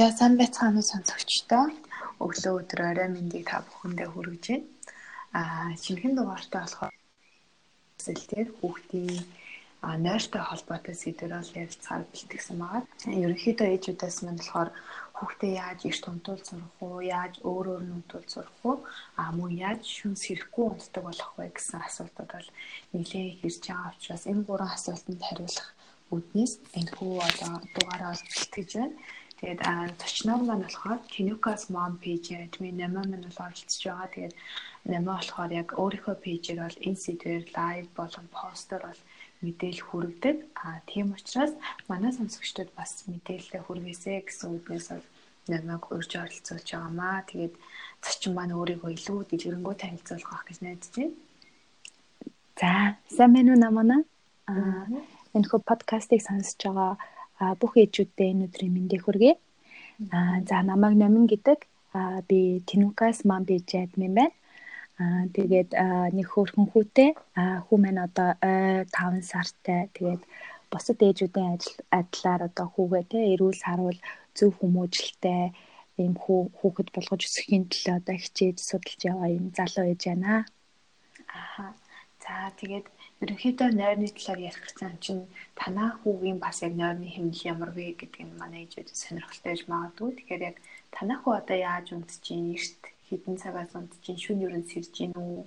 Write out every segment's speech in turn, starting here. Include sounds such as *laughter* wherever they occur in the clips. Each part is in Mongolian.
За сайн байцгаана уу сонсогчдоо. Өглөө өдөр орой мэндийг та бүхэндээ хүргэж байна. Аа шинэхэн дугаартай болохоор зүйлээр хүүхдийн нойртой холбоотой сэдвэр бол ярилцахаар бэлтгэсэн байгаа. Ерөнхийдөө ээжүүдээс мань болохоор хүүхдээ яаж эрт унтуул сурах уу, яаж өөр өөр нь унтуул сурах уу, а мөн яаж шүн сэрэхгүй унтдаг болох вэ гэсэн асуултууд бол нэлээд ирж байгаа учраас энэ гурван асуултанд хариулах үүднээс энэ хүү одоо дугаараа бэлтгэж байна. Тэгээд зочноор маань болохоор Kinukas Mom page админ намаа маань бол оролцож байгаа. Тэгээд намаа болохоор яг өөрийнхөө пэйжээр бол энэ сэдвээр лайв болон постэр бол мэдээлэл хүргэдэг. А тийм учраас манай сонсогчдод бас мэдээлэл хүргээсэй гэсэн үгнээс бол намайг урьж оролцуулж байгаамаа. Тэгээд зочин маань өөрийгөө илүү дэлгэрэнгүй танилцуулах гэж найдаж байна. За, сайн байна уу намаа? Аа, энэ хөө подкастыг сонсож байгаа бүх ээжүүдтэй энэ өдрийн мэндийг хүргэе. Аа за намайг Номин гэдэг. Аа би Тинукас мам биж админ байна. Аа тэгээд нэг хөөрхөн хүүтэй. Аа хүү маань одоо ой 5 сартай. Тэгээд бусад ээжүүдийн ажил адилаар одоо хүүгээ те эрүүл саруул зөв хүмүүжлэлтэй ийм хүү хүүхэд болгож өсөхийн төлөө одоо хичээж судалж яваа юм залуу ээж байна. Аа. За тэгээд ерөнхийдөө нойрны талаар ярих гэсэн чинь танаа хүүгийн бас яг нойрны хэмнэл ямар вэ гэдгийг манай ээжүүд сонирхолтой гэж магадгүй. Тэгэхээр яг танаа хүү одоо яаж унтж чинь эрт хідэн цагаас унтж чинь шүн ерөн сэрж чинь үү?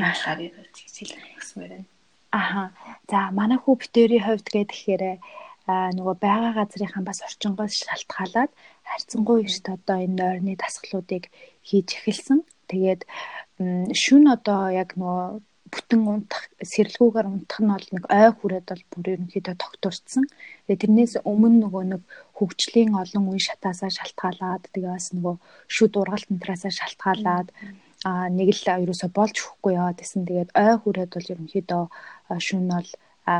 Ахаар ярьж хэлмээр байна. Аха. За манай хүү битэрийн хувьд гэхээр нөгөө байгаа газрынхаа бас орчингоос шалтгаалаад харьцангуй эрт одоо энэ нойрны дасгалуудыг хийж эхэлсэн. Тэгээд шүн одоо яг нөгөө бүтэн унтах сэрэлгүүгээр унтах нь бол нэг ой хүрээд бол бүр ерөнхийдөө тогтворцсон. Тэгээ тэрнээс өмнө нөгөө нэг хөгжлийн олон үе шатаасаа шалтгаалаад тэгээ бас нөгөө шүд ургалт нутраасаа шалтгаалаад а нэг л ерөөсө болж өгөхгүй яваад гэсэн. Тэгээд ой хүрээд бол ерөнхийдөө шүн бол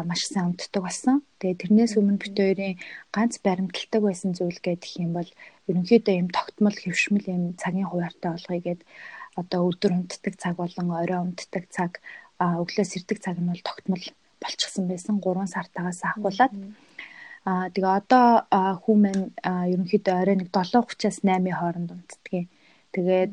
маш сайн унтдаг болсон. Тэгээ тэрнээс өмнө бит хоёрын ганц баримталдаг байсан зүйл гэдэг юм бол ерөнхийдөө юм тогтмол хөвшмөл юм цагийн хуваартай болгоё гэд одоо өдөр унтдаг цаг болон орой унтдаг цаг өглөө сэрдэг цаг нь бол тогтмол болчихсон байсан 3 сартаагаас ахуулаад аа тэгээ одоо хүмүүс ерөнхийдөө орой нэг 7:30-аас 8-ийн хооронд унтдгийг. Тэгээд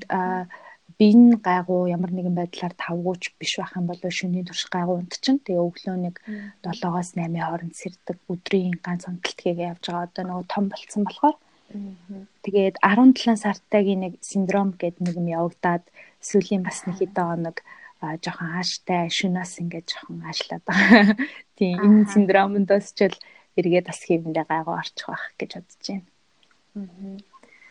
биеийн гайгүй ямар нэгэн байдлаар тавгууч биш байх юм бол шөнийн турш гайгүй унтчин. Тэгээ өглөө нэг 7-оос 8-ийн хооронд сэрдэг өдрийн ганц унталтгийг явж байгаа. Одоо нөгөө том болцсон болохоор Тэгээд 17 сартаагийн нэг синдром гэдэг нэг юм явагдаад сүүлийн бас нэг хэдэн хоног жоохон ааштай шунаас ингээд жоохон аашлаад байгаа. *laughs* Тийм энэ синдромондос ч л эргээд бас хийвэндээ гайгүй орчих байх гэж бодож байна.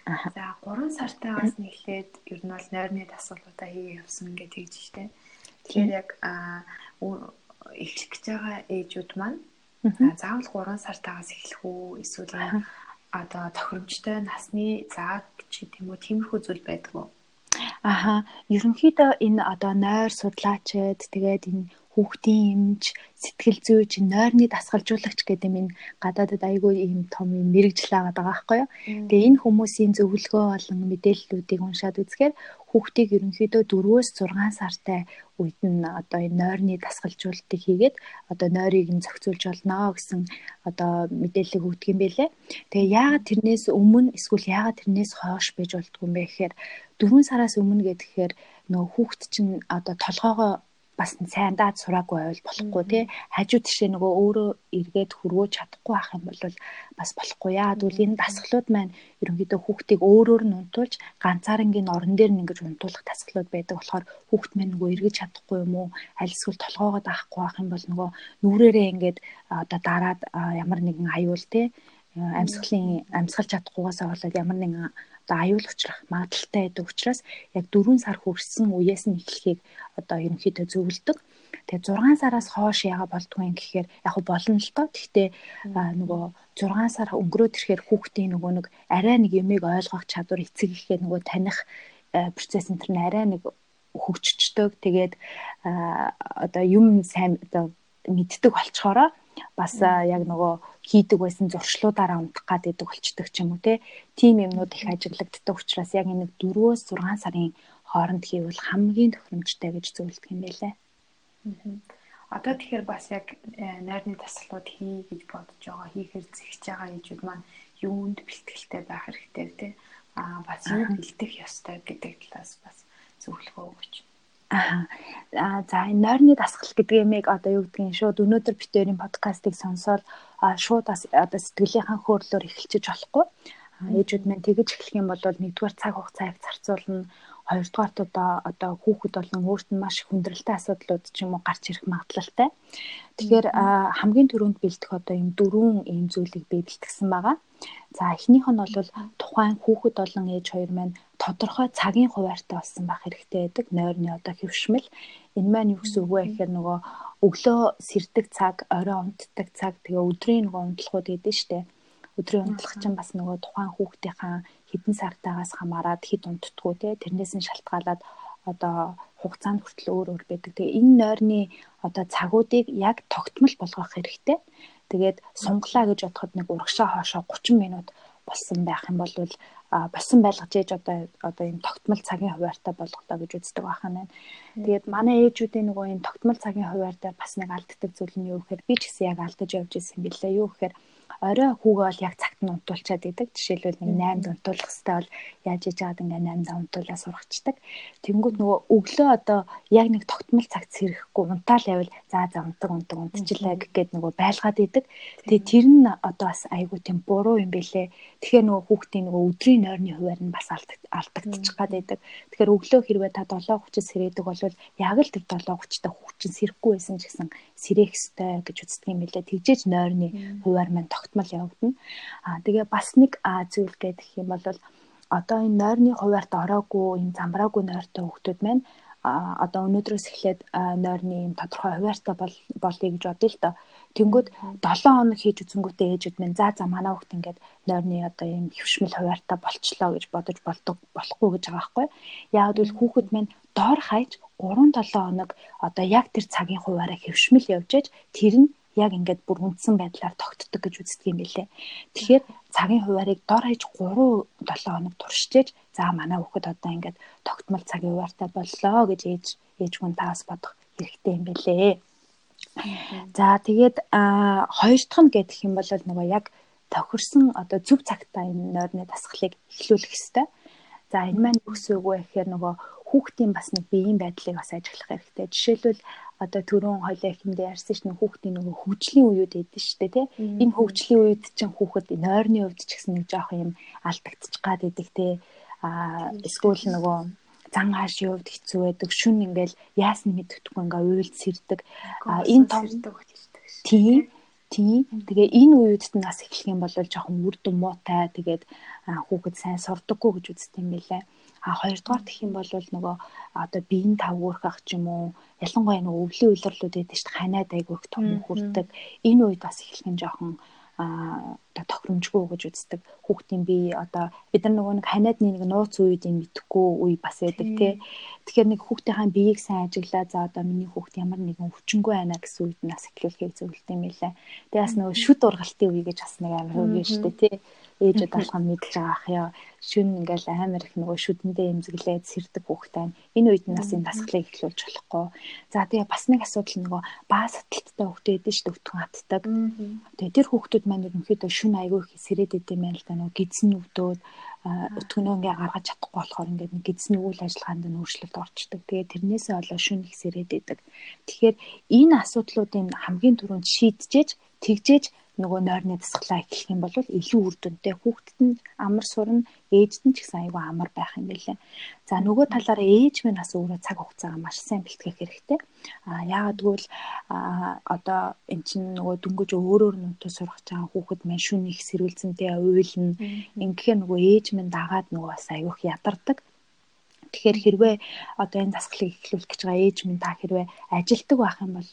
Аа. За 3 сартаагаас нэхлээд ер нь бол нойрны дасгалуудаа хийгээ явсан гэж тэгж штэ. Тэгэхээр яг эхлэх гэж байгаа ээжүүд маань заавал 3 сартаагаас эхлэх үү эсвэл одоо тохиромжтой насны зааг ч гэдэм үү тиймэрхүү зүйл байдаг уу? Аха ерөнхийдөө энэ одоо нойр судлаачид тэгээд энэ хүүхдийн эмч, сэтгэл зүйч, нойрны дасгалжуулагч гэдэг юм энэ гадаадад айгүй ийм том юм мэрэгжил байгаа байхгүй юу. Тэгээ энэ хүмүүсийн зөвлөгөө болон мэдээллүүдийг уншаад үзэхээр хүүхдийг ерөнхийдөө 4-өөс 6 сартай үед нь одоо энэ нойрны дасгалжуулалтыг хийгээд одоо нойрыг нь зохицуулж болно гэсэн одоо мэдээлэл өгдөг юм байлээ. Тэгээ яагаад тэрнээс өмнө эсвэл яагаад тэрнээс хойш байж болдгоо юм бэ гэхээр 4 сараас өмнө гэхээр нөгөө хүүхд чинь одоо толгоогоо бас сайн даад сураагүй байвал болохгүй тий. Хажуу тишээ нөгөө өөрөө эргээд хөрвөө чадахгүй ах юм бол бас болохгүй. Яа тэгвэл энэ дасгалууд маань ерөнхийдөө хүүхдийг өөрөөр нь унтуулж ганцаарнгийн орон дээр нь ингэж унтуулах дасгалууд байдаг болохоор хүүхд маань нөгөө эргэж чадахгүй юм уу? Аль эсвэл толгоогоо даахгүй ах юм бол нөгөө нүрээрээ ингээд одоо дараад ямар нэгэн аюул тий амьсгалын амьсгалж чадахгүйгаасаа болоод ямар нэгэн одоо аюул учрах магадaltaй байдаг учраас яг 4 сар хүрсэн үеэс нь эхлэхийг одоо ерөнхийдөө зөвлөдөг. Тэгээ 6 сараас хойш яага болдгүй юм гэхээр яг болно л тоо. Гэхдээ нөгөө 6 сар өнгөрөөд ирэхээр хүүхдийн нөгөө нэг арай нэг юмыг ойлгох чадвар эцэг ихээр нөгөө таних процесс энэ төр арай нэг хөгжчдөг. Тэгээд одоо юм сайн одоо мэддэг болчхороо бас яг нөгөө хийдэг байсан зуршлуудаараа унтах гад идэг болчдөг ч юм уу те. Тим юмнууд их ажиглагддаг учраас яг энэ 4-өөс 6 сарын хооронд хийвэл хамгийн тохиромжтой гэж зөвлөдөг юм байлаа. Одоо тэгэхээр бас яг э, найрны тасгалууд хий гэж бодож байгаа, хийхээр зэгч байгаа ээжүүд маань юунд бэлтгэлтэй байх хэрэгтэй тий. Аа бас юу бэлтэх ёстой гэдэг талаас бас зөвлөгөө өгч. Аа за энэ нойрны дасгал гэдэг ямиг одоо юу гэдгийг шууд өнөөдөр битэрийн подкастыг сонсоод шууд одоо сэтгэлийнхэн хөөрлөөр эхэлчих болохгүй. Ээжүүд маань тэгэж эхлэх юм бол нэгдүгээр цаг хугацааг зарцуулна хоёрдугаарт одоо одоо хүүхэд болон өөрт нь маш хүндрэлтэй асуудлууд ч юм уу гарч ирэх магадлалтай. Тэгэхээр хамгийн түрүүнд бэлдэх одоо юм дөрвөн ийм зүйлийг би бэлтгэсэн байгаа. За эхнийх нь бол тухайн хүүхэд болон ээж хоёр маань тодорхой цагийн хуваартай болсон байх хэрэгтэй байдаг. Нойрны одоо хөвшмөл энэ маань юу гэсэн үг вэ гэхээр нөгөө өглөө сэрдэг цаг, орой унтдаг цаг, тэгээ өдрийн нөгөө унтлахууд гэдэг нь шүү дээ өдрийн унтлах чинь бас нөгөө тухайн хүүхдийнхаа хэдэн сартаагаас хамаарат хэд унтдаггүй те тэрнээс нь шалтгаалаад одоо хугацаанд хүртэл өөр өөр байдаг. Тэгээ энэ нойрны одоо цагуудыг яг тогтмол болгох хэрэгтэй. Тэгээд сунглаа гэж бодоход нэг урагшаа хоошоо 30 минут болсон байх юм бол болсон байлгаж ээж одоо одоо юм тогтмол цагийн хуваартай болгохдоо гэж үздэг байхаа байна. Тэгээд манай ээжүүдийн нөгөө юм тогтмол цагийн хуваар дээр бас нэг алддаг зүйл нь юу гэхээр би ч гэсэн яг алдаж явж ирсэн юм билээ. Юу гэхээр орой хүүгээ бол яг цагт нь унтуулчаад идэг. Жишээлбэл нэг 8-д унтуулах хэрэгтэй бол яаж иж аваад ингээ 8-д унтуулаа сургачдаг. Тэнгүүд нөгөө өглөө одоо яг нэг тогтмол цагт сэрэхгүй унтаал явал за за унтаг унтаг унтчихлаа гэгээд нөгөө байлгаад идэг. Тэгээ тэр нь одоо бас айгүй тийм буруу юм бэлээ. Тэгэхээр нөгөө хүүхдийн нөгөө өдрийн нойрны хуваар нь бас алдагдчих гад байдаг. Тэгэхээр өглөө хэрвээ та 7:30-д сэрээдэг бол яг л тэр 7:30-та хүүхчин сэрэхгүй байсан ч гэсэн сэрээх ёстой гэж үздэг юм билээ. Тэгжээж нойрны хуваар маань тогтмол явагдана. Аа тэгээ бас нэг зүйл гэдэг юм бол одоо энэ нойрны хуваарт ороогүй энэ замбраагүй нойртой хүүхдүүд маань одоо өнөөдрөөс эхлээд нойрны юм тодорхой хуваартай бол болъё гэж бодъё л доо. Тэнгүүд 7 хоног хийж үзэнгүүтээ ээжүүд минь за за манай хүүхд ингээд нойрны одоо юм хөвшмөл хуваартай болчлоо гэж бодож болдог болохгүй гэж байгаа байхгүй. Яг л хүүхэд минь доор хаяж 3 7 хоног одоо яг тэр цагийн хуваараа хөвшмөл явж ээж тэр нь яг ингээд бүр үндсэн байдлаар тогтдог гэж үздэг юм билэ. Тэгэхээр цагийн хуваарийг дор хаяж 3 7 хоног туршижээж за манай хүүхэд одоо ингээд тогтмол цагийн хуваартай боллоо гэж ээж ээж хүн таас бодох хэрэгтэй юм билэ. За тэгээд хоёр дахь нь гэх юм бол нөгөө яг тохирсон одоо зөв цагтаа энэ нойрны дасгалыг эхлүүлэх хэрэгтэй. За энэ маань юу гэсэн үг вэ гэхээр нөгөө хүүхдийн бас нэг биеийн байдлыг бас ажиглах хэрэгтэй. Жишээлбэл одоо түрүүн хоёлаа ихэндээ ярьсан чинь хүүхдийн нөгөө хөгжлийн үеуд эдэн штэ тий. Энэ хөгжлийн үед чинь хүүхэд нойрны хувьд ч гэсэн нэг жоох юм алдагдчих гад идэг тий. А эсвэл нөгөө зан хаашийн хувьд хэцүү байдаг. Шүн ингээл яасны мэддэхгүй ингээ уйлд сэрдэг. А энэ том тийм тийм. Тэгээ энэ үеүдт нас эхлэх юм бол жоохон үр дүн муутай. Тэгээд хүүхэд сайн сурдаггүй гэж үздэг юм билээ. А хоёрдугаар гэх юм бол нөгөө одоо биеийн тавгуурхах ч юм уу ялангуяа нөгөө өвлийн үйлрлүүд шүү дээ ханаад айгүйх том хүрдэг. Энэ үед бас эхлэх нь жоохон а одоо тохиромжгүй гэж үздэг. Хүүхдийн би одоо бид нар нөгөө нэг ханиадны нэг нууц үед юм мэдхгүй үе бас байдаг тий Тэгэхээр нэг хүүхдийнхаа биеийг сайн ажиглаа. За одоо миний хүүхд ямар нэгэн өвчнгүй байна гэсэн үед нас эхлүүлэхийг зөвлөд юм байлаа. Тэгээ бас нөгөө шүд ургалтын үе гэж бас нэг амар үе шүү дээ тий ээжүүд алхам мэдж байгаа ах яа шүн ингээл амар их нөгөө шүдэндээ эмзэглээд сэрдэг хүүхдтэй. Энэ үед насын дасгалыг эхлүүлж болохгүй. За тэгээ бас нэг асуудал нөгөө баа саталттай хүүхдээ дээ өтгөн хатдаг. Тэгээ тэр хүүхдүүд маань ерөнхийдөө шүн айгүй их сэрээд идэм байл та нөгөө гидсэн өвдөөд өтгөнөө ингээ гаргаж чадахгүй болохоор ингээд нэг гидсний үйл ажиллагаанд нь өөрчлөлт орчдөг. Тэгээ тэрнээсээ олоо шүн их сэрээд идэг. Тэгэхээр энэ асуудлуудын хамгийн түрүүнд шийдчихэж тэгжээж нөгөө нойрны дасгалаа эхлэх юм бол илүү үр дүнтэй хүүхдэд нь амар сурна ээжд нь ч гэсэн айгүй амар байх юм билээ. За нөгөө талаараа ээж минь бас өөрөө цаг хугацаагаа маш сайн бэлтгэх хэрэгтэй. А яагаад гэвэл одоо эн чинь нөгөө дөнгөж өөрөөр нүнтэ сурах чагаа хүүхэд маань шүн их сэрүүлзэнтэй уйлна. Ингэхээр нөгөө ээж минь дагаад нөгөө бас айгүйх ядардаг. Тэгэхээр хэрвээ одоо энэ дасгалыг эхлүүлэх гэж байгаа ээж минь та хэрвээ ажилдаг байх юм бол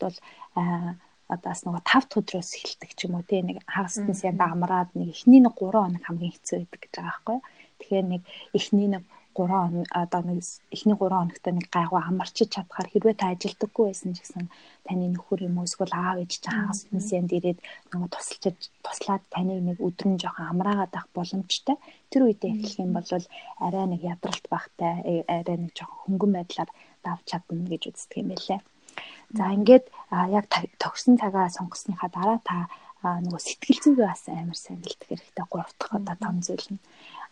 одоо бас нөгөө 5 өдрөөс эхэлдэг ч юм уу тий нэг хагас насны амраад нэг эхний нэг 3 хоног хамгийн хэцүү байдаг гэж байгаа байхгүй. Тэгэхээр нэг эхний нэг 3 хоног одоо нэг эхний 3 хоногт нэг гайгүй амарчиж чадхаар хэрвээ та ажилдаггүй байсан ч гэсэн таны нөхөр юм уу эсвэл аав ээж чинь хагас наснд ирээд нөгөө тусалж туслаад таныг нэг өдөр нь жоохон амраагаад авах боломжтой. Тэр үедээ эхлэх юм бол арай нэг ядралт багтай э, арай нэг жоохон хөнгөн байдлаар давж чадна гэж үздэг юм байлээ. За ингээд яг төгсөн цагаа сонгосныхаа дараа та нөгөө сэтгэл зүйгээ бас амар сайн бэлтгэх хэрэгтэй гурав дахь одоо том зүйл нь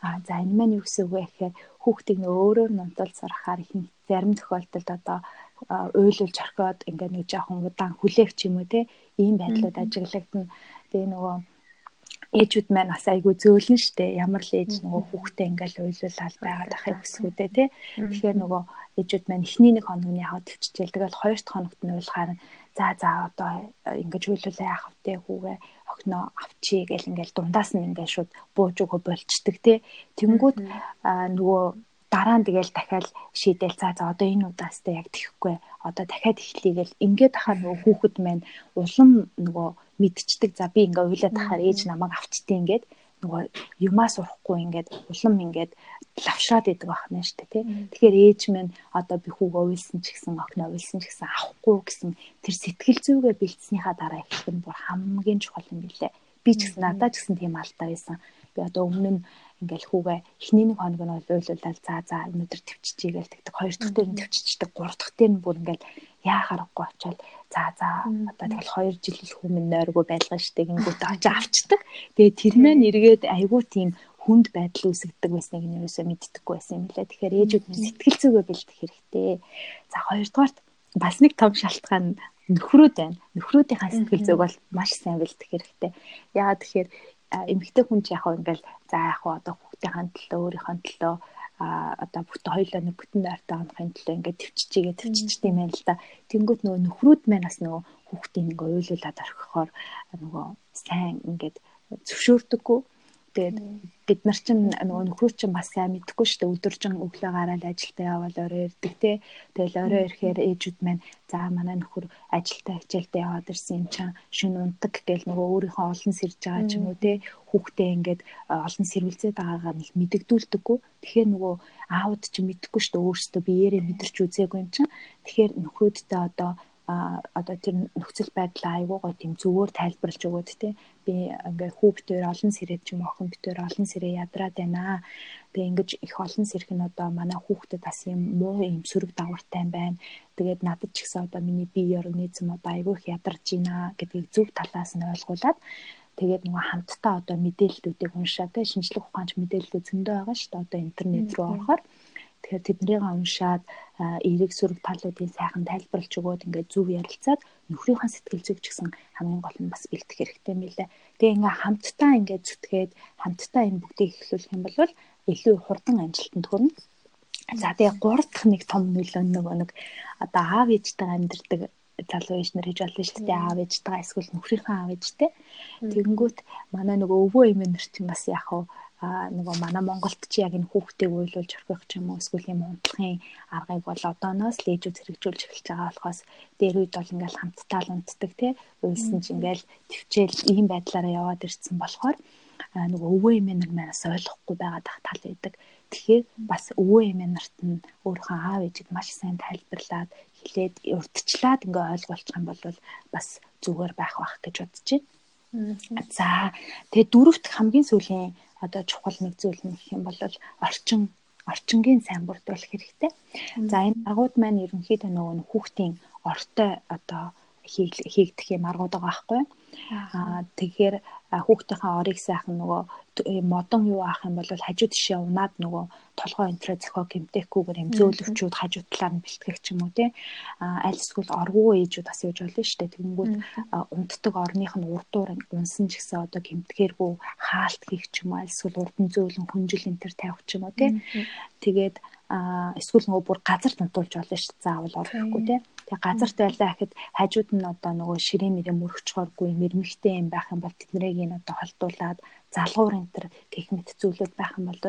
а за энэ маань юу гэсэн үг вэ гэхээр хүүхдийг нөгөө өөрөөр нь унтуул сурахаар их зарим тохиолдолд одоо уйлуулж орхиод ингээд нэг жоохон удаан хүлээх юм уу те ийм байдлууд ажиглагдана. Тэгээ нөгөө ээжүүд маань бас айгүй зөөлнө штэ. Ямар л ээж нөгөө хүүхдээ ингээл уйлуулаад байгаад ахыг хүсгүүдээ тий Тэгэхээр нөгөө ээжүүд маань эхний нэг хоног нь яваад төвччихэл тэгэл хоёр дахь хоногт нь уйлахаар за за одоо ингэж уйлуулаа яах вэ хүүгээ огноо авчий гэл ингээл дундаас нь ингээл шууд бууж өгөө болчдөг тий Тэнгүүд нөгөө дараа нь тэгэл дахиад шийдэл за за одоо энэ удаастай яг тэхгүй. Одоо дахиад эхлэе гэл ингээд ахаар нөгөө хүүхэд маань улам нөгөө мэдчихдэг за би ингээ уйлаад тахаар ээж намайг авчтیں۔ ингээд нөгөө юмаа сурахгүй ингээд улам ингээд лавшраад идэг байна шүү дээ тий. Тэгэхээр ээж минь одоо би хүүгээ уйлсан ч гэсэн охиноо уйлсан ч гэсэн авахгүй гэсэн тэр сэтгэл зүгээ бэлдснийхаа дараа эхлэх нь бүр хамгийн чухал юм билээ. Би ч гэсэн надад ч гэсэн тийм алдаа байсан. Би одоо өмнө нь ингээл хүүгээ эхний нэг хоног нь уйлуулаад за за өнөдөр төвччихье гээл тэгдэг. Хоёр дахь дээр нь төвччихдэг. Гурав дахь дээр нь бүр ингээл яа харахгүй очоод за за одоо тэгэл 2 жил хүмүүн нойргүй байлгаа штэ гингүүт очиж авчдаг. Тэгээ тэр маань эргээд айгүй тийм хүнд байдал үүсгдэг байсныг нь юусоо мэддэггүй байсан юм лээ. Тэгэхээр ээжүүд нь сэтгэл зүгээ бэлдэх хэрэгтэй. За хоёрдугаарт бас нэг том шалтгаан нөхрүүд байна. Нөхрүүдийн сэтгэл зүг бол маш сайн бэлдэх хэрэгтэй. Яагаад тэгэхээр эмэгтэй хүн ч яг хөө ингээл за яг хөө одоо хүүхдийн төлөө өөрийнхөө төлөө а одоо бүгд хоёулаа нэг бүтэн дайртай онохын төлөө ингээд төвччихгээ төвччихт юм байна л да. Тэнгүүт нөгөө нөхрүүд маань бас нөгөө хүүхдийн ингээ уйлуулад орхихоор нөгөө сайн ингээд зөвшөөрдөггүй Тэгээд бид нар чинь нөгөө нөхрөө чинь бас сайн мэдэхгүй шүү дээ. Өдөржин өглөө гараад ажилдаа явбал орой ирдэг те. Тэгэл орой ирэхээр ээжүүд маань за манай нөхөр ажилдаа хичээлдээ яваад ирсэн юм чам шүн унтаг гэл нөгөө өөрийнхөө олон сэрж байгаа ч юм уу те. Хүүхдээ ингээд олон сэрвэлзээд байгаагаа нэг мэдэгдүүлдэггүй. Тэгэхээр нөгөө аауд чинь мэдэхгүй шүү дээ. Өөрсдөө биеэрээ мэдэрч үзээгүй юм чинь. Тэгэхээр нөхрөөдөө одоо одоо тэр нөхцөл байдлаа айгуугаа тийм зөвөр тайлбарлаж өгөөд те би ингээ хүүг дээр олон сэрэд ч юм охин битээр олон сэрээ ядраад байна. Тэгээ ингэж их олон сэрх нь одоо манай хүүхдэд бас юм муу юм сөрөг дагавартай байна. Тэгээд надад ч гэсэн одоо миний бие организм одоо айгүй их ядарч байна гэдгийг зөв талаас нь ойлгуулад тэгээд нөгөө хамтдаа одоо мэдээллүүдийг уншаад шинжлэх ухаанч мэдээллүүд зөндөө байгаа шүү дээ. Одоо интернет рүү орохоор Тэгэхээр тэднийг уншаад эерэг сүрэг талуудын сайхан тайлбарлаж өгөөд ингээд зөв ярилцаад нөхрийнхөө сэтгэл зүйг ч гэсэн хамгийн гол нь бас бэлтгэх хэрэгтэй юм лээ. Тэгээ ингээ хамтдаа ингээд зүтгээд хамтдаа энэ бүгдийг эхлүүлэх юм бол илүү хурдан амжилтанд хүрнэ. За тэгээ гурав дахь нэг том нөлөө нөгөө нэг одоо аав ээжтэй амьдэрдэг залуу ээж нар хийж болно шүү дээ. Аав ээжтэйгээ эсвэл нөхрийнхөө аав ээжтэй. Тэгэнгүүт манай нөгөө өвөө эмээнэр чинь бас яг хаа а нөгөө манай Монголд чи яг энэ хүүхдийг уйлуулж орхих ч юм уу эсвэл юм унтлахын аргыг бол одооноос л ээжүүд хэрэгжүүлж эхэлж байгаа болохоос дээр үед бол ингээл хамтдаа л унтдаг тий уйлсан чи ингээл төвчээл ийм байдлаараа яваад ирсэн болохоор нөгөө өвөө эмээ нар манаас ойлгохгүй байгаа тал байдаг. Тэгэхээр бас өвөө эмээ нарт нь өөрийнхөө аав ээжийг маш сайн тайлбарлаад хэлээд урдчлаад ингээ ойлгуулчих юм бол бас зүгээр байх бах гэж бодож байна. За тэгээ дөрөвт хамгийн сүүлийн одоо чухал нэг зүйл нь гэх юм бол орчин орчингийн сайн бүрдүүлэх хэрэгтэй. За энэ аргууд маань ерөнхийдөө нөгөө хүүхдийн ортой одоо хийгдэх юм аргууд байгаа байхгүй. Аа. Тэгэхээр хүүхдийнхээ орыг сайхан нөгөө модон юу аах юм бол хажуу тишээ унаад нөгөө толгой энтрэ зохио гэмтэхгүйгээр юм зөөлөвчүүд хажуу талаар нь бэлтгэх ч юм уу тий. Аль эсвэл оргуу ээжүүд бас яж болно шүү дээ. Тэгэнгүүт унтдаг орных нь урдуур унсан ч гэсэн одоо гэмтгээргүй хаалт хийх ч юм уу аль эсвэл урдан зөөлөн хүнжил энтер тавих ч юм уу тий. Тэгээд эсвэл нөгөө бүр газар тантуулж болно шүү дээ. Заавал орохгүй тий Тэгээ газарт байлаа гэхэд хажууд нь одоо нөгөө ширээн мөрөө мөрөгчгооргүй мэрмэгтэй юм байх юм бол тэднийг ин одоо холдуулаад залгуур энэ төр гэх мэт зүйлүүд байх юм бол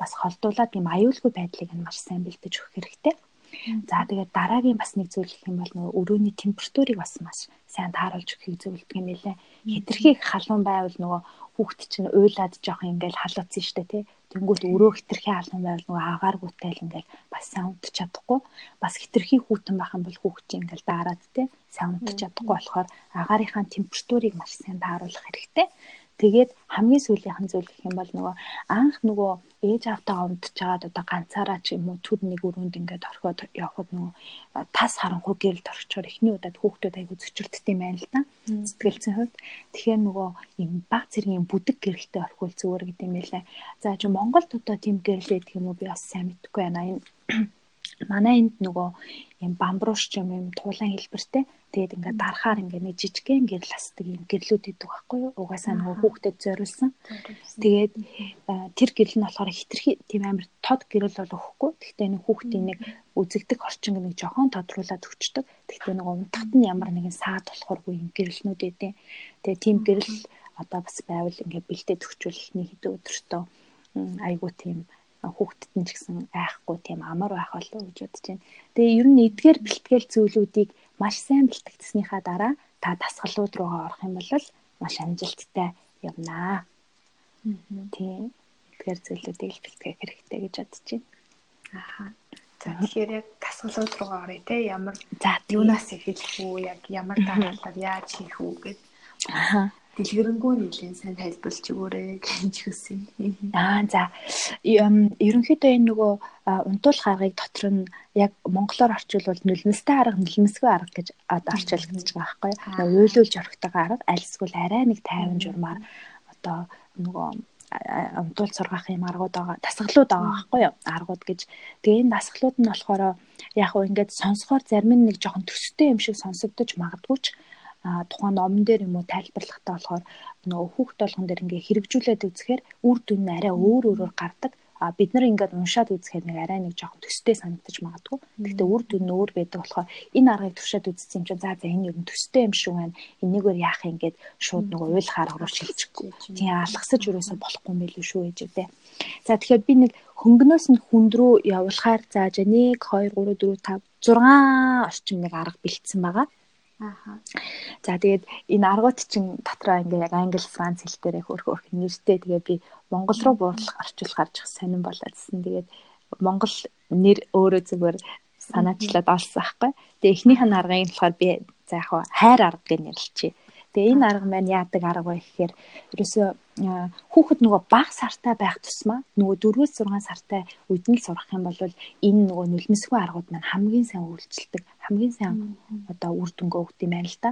бас холдуулаад юм аюулгүй байдлыг нь маш сайн бэлдэж өгөх хэрэгтэй. За тэгээд дараагийн бас нэг зүйл гэх юм бол нөгөө өрөөний температурыг бас маш сайн тааруулж өгөхийг зөвлөдөг юм лээ. Хитрхийг халуун байвал нөгөө хүүхд чинь уйлаад жоох ингээл халууцсан штэ тий. Тэнгүүт өрөө хитрхи халуун байвал нөгөө агааргүйтэй л ингээл бас сайн унтж чадахгүй. Бас хитрхи хүүтэн байх юм бол хүүхд чинь ингээл даарад тий. Сайн унтж чадахгүй болохоор агаарынхаа температурыг маш сайн тааруулах хэрэгтэй. Тэгээд хамгийн сүүлийнхэн зүйл гэх юм бол нөгөө анх нөгөө ээж автаа жагаад одоо ганцаараа ч юм уу түр нэг өрөөнд ингээд орхиод явхад нөгөө тас харанхуй гэрэлд орчоор эхний удаад хүүхдүүд айгу зөчөлддөг юм байна л да. Сэтгэлцэн хувьд. Тэгэхээр нөгөө юм баг зэргийн бүдэг гэрэлтэй орхиул зүгээр гэдэг юм байлаа. За чи Монголд одоо тийм гэрэл байдаг юм уу би бас сайн мэдэхгүй байна. Энэ манай энд нөгөө юм бамбрууш ч юм юм туулан хэлбэртэй. Тэгээд ингээд дарахаар ингээд нэг жижигхэн гэрэл асдаг юм гэрлүүд идэг байхгүй юу? Угаасаа нөгөө хүүхдэд зориулсан. Тэгээд тэр гэрэл нь болохоор хитрхи тийм амар тод гэрэл бол өгөхгүй. Гэхдээ нэг хүүхдийн нэг үзэгдэх орчин нэг жохон тодруулаад өгчдөг. Гэхдээ нөгөө унтахт нь ямар нэгэн саад болохгүй юм гэрэлнүүд эдээ тэгээд тийм гэрэл одоо бас байвал ингээд бэлдээд өгчвөл нэг хэдэн өдөртөө айгуу тийм хүүхдэд нь ч гэсэн айхгүй тийм амар байх болов гэж бодож байна. Тэгээ ер нь эдгээр бэлтгэл зүйлүүдийг маш сайн бэлтгэснийхаа дараа та дасгалууд руугаа орох юм бол маш амжилттай явнаа. Тийм. Эдгээр зүйлүүдийг бэлтгэх хэрэгтэй гэж бодож байна. Аха. За тэгэхээр яг дасгалууд руугаа оръё те ямар за юунаас эхэлэх үү яг ямар дараалал яаж хийх үү гэд. Аха дэлгэрэнгүй нэлийн сайн тайлбарлаж өгөөрэй гэж хүсье. Аа за ерөнхийдөө энэ нөгөө унтуул гаргыг дотор нь яг монголоор орчуулвал нулимстай арга нулимсгүй арга гэж орчуулагдаж байгаа байхгүй юу. Уйлуулж орхитойгоо арга альсгүй арай нэг тайван журмаар одоо нөгөө унтуул сургах юм аргууд байгаа дасгалууд байгаа байхгүй юу аргууд гэж тэгээ энэ дасгалууд нь болохоор яг уу ингээд сонсохоор зарим нь нэг жоохон төстэй юм шиг сонсогдож магадгүй ч тухайн номон дээр юм уу тайлбарлахтаа болохоор нөгөө хүүхд болгон дээр ингээ хэрэгжүүлээд үзэхээр үр дүн нь арай өөр өөрөөр гардаг. А бид нар ингээд уншаад үзэхээр нэг арай нэг жоохон төстэй санагдаж магадгүй. Гэхдээ үр дүн нь өөр байдаг болохоор энэ аргыг туршаад үзсэн юм чинь за за энэ ер нь төстэй юм шүү байна. Энийгээр яах юм гээд шууд нөгөө уйл харга руу шилжихгүй. Тийм алгасаж юусоо болохгүй юм билүү шүү гэж үү. За тэгэхээр би нэг хөнгнөөс нь хүнд рүү явуулахаар зааж 1 2 3 4 5 6 орчим нэг арга бэлдсэн байгаа. Ааха. За тэгээд энэ аргууд чинь дотроо ингээ яг англи, франц хэл дээр хөрх хөрх нэртэй тэгээ би монгол руу буурлах орчуулах гарч сонирн болоодсэн. Тэгээд монгол нэр өөрөө зүгээр санаачлаад олсон аахгүй. Тэгээ эхнийх нь аргыг болохоор би за яг хайр арга гэж нэрлэчихье. Тэгээ энэ арга маань яадаг арга вэ гэхээр ерөөсөө хүүхэд нөгөө бага сартай байх тусмаа нөгөө 4-6 сартай үед нь л сурах юм бол энэ нөгөө нулимсгүй аргууд маань хамгийн сайн үйлчлдэг хамгийн сайн одоо үр дүнгээ өгд юм байна л да.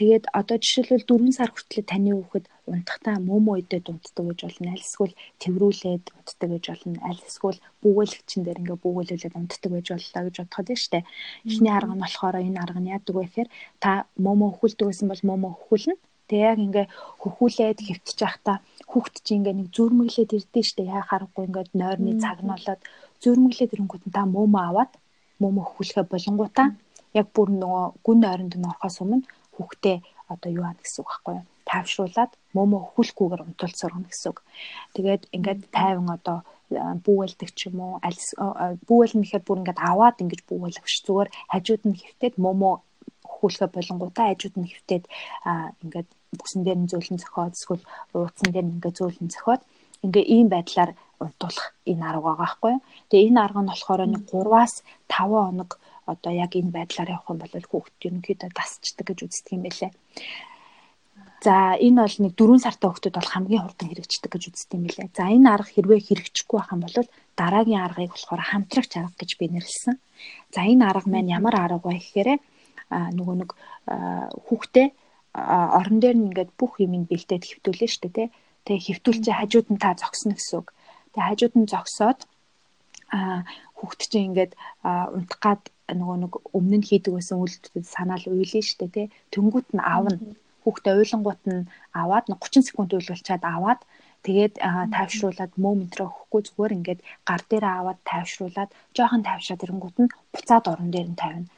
Тэгээд одоо жишээлбэл 4 сар хүртэл таны хүүхэд унтахтаа мөмө үедээ унтдаг гэж болно. Аль эсвэл тэрврүүлээд унтдаг гэж болно. Аль эсвэл бүүгээлэгчин дээр ингээ бүүгээлүүлээд унтдаг гэж боллоо гэж бодоход нь штэ. Эхний арга нь болохоор энэ арга нь яадаг вэ гэхээр та мөмө өхүүлдэг гэсэн бол мөмө өхүүлнэ. Тэгээ яг ингээ хөхүүлээд хөвтчих байхдаа хүүхд чи ингээ нэг зүрмэглээд ирдэ штэ. Яа харахгүй ингээ нойрны цаг нь болоод зүрмэглээд ирэнгүүт та мөмө аваад мөмө өхүүлэхэ болонгуудаа яг бүр нөгөө гүн ойронд нь орохоос өмнө хүүхдээ одоо юу аана гэсэн үг байхгүй юу? Тайвшруулад мөмө өхүүлэхгүйгээр унтуул сургана гэсэн үг. Тэгээд ингээд тайван одоо бүүвэлдэг ч юм уу аль бүүвэлнэ гэхээр бүр ингээд аваад ингэж бүүвэлэх ш зүгээр хажууд нь хэвтээд мөмө өхүүлэхэ болонгуудаа хажууд нь хэвтээд ингээд бүсэн дээр нь зөөлөн зөхиод эсвэл ууцсан дээр нь ингээд зөөлөн зөхиод ингээ ийм байдлаар унтуулах энэ арга байгаа байхгүй. Тэгээ энэ арга нь болохоор нэг 3-аас 5 хоног одоо яг энэ байдлаар явах юм бол хүүхд ерөнхийдөө дасчдаг гэж үздэг юм байлээ. За энэ бол нэг 4 сартай хүүхдүүд бол хамгийн хурдан хэрэгждэг гэж үздэг юм билээ. За энэ арга хэрвээ хэрэгжихгүй байх юм бол дараагийн аргыг болохоор хамтрагч арга гэж би нэрлсэн. За энэ арга маань ямар арга вэ гэхээр нөгөө нэг хүүхдээ орон дээр нь ингээд бүх юм бэлдээд хэвтүүлнэ шүү дээ тий. Тэгээ хэвтүүлчээ хажууд нь та зогсно гэсэн үг. Тэгээ хажууд нь зогсоод хүүхд чинь ингээд унтах гад нөгөө нэг өмнө нь хийдэг байсан үйлдэлүүд санаал шүү дээ тий. Тэнгүүт нь аавна. Хүүхдээ уйлангууд нь аваад 30 секунд уйлуулчаад аваад тэгээд тайвшруулад моментро өгөхгүй зүгээр ингээд гар дээр аваад тайвшруулад жоохон тайвшраад ирэнгүүт нь буцаад орон дээр нь тавина.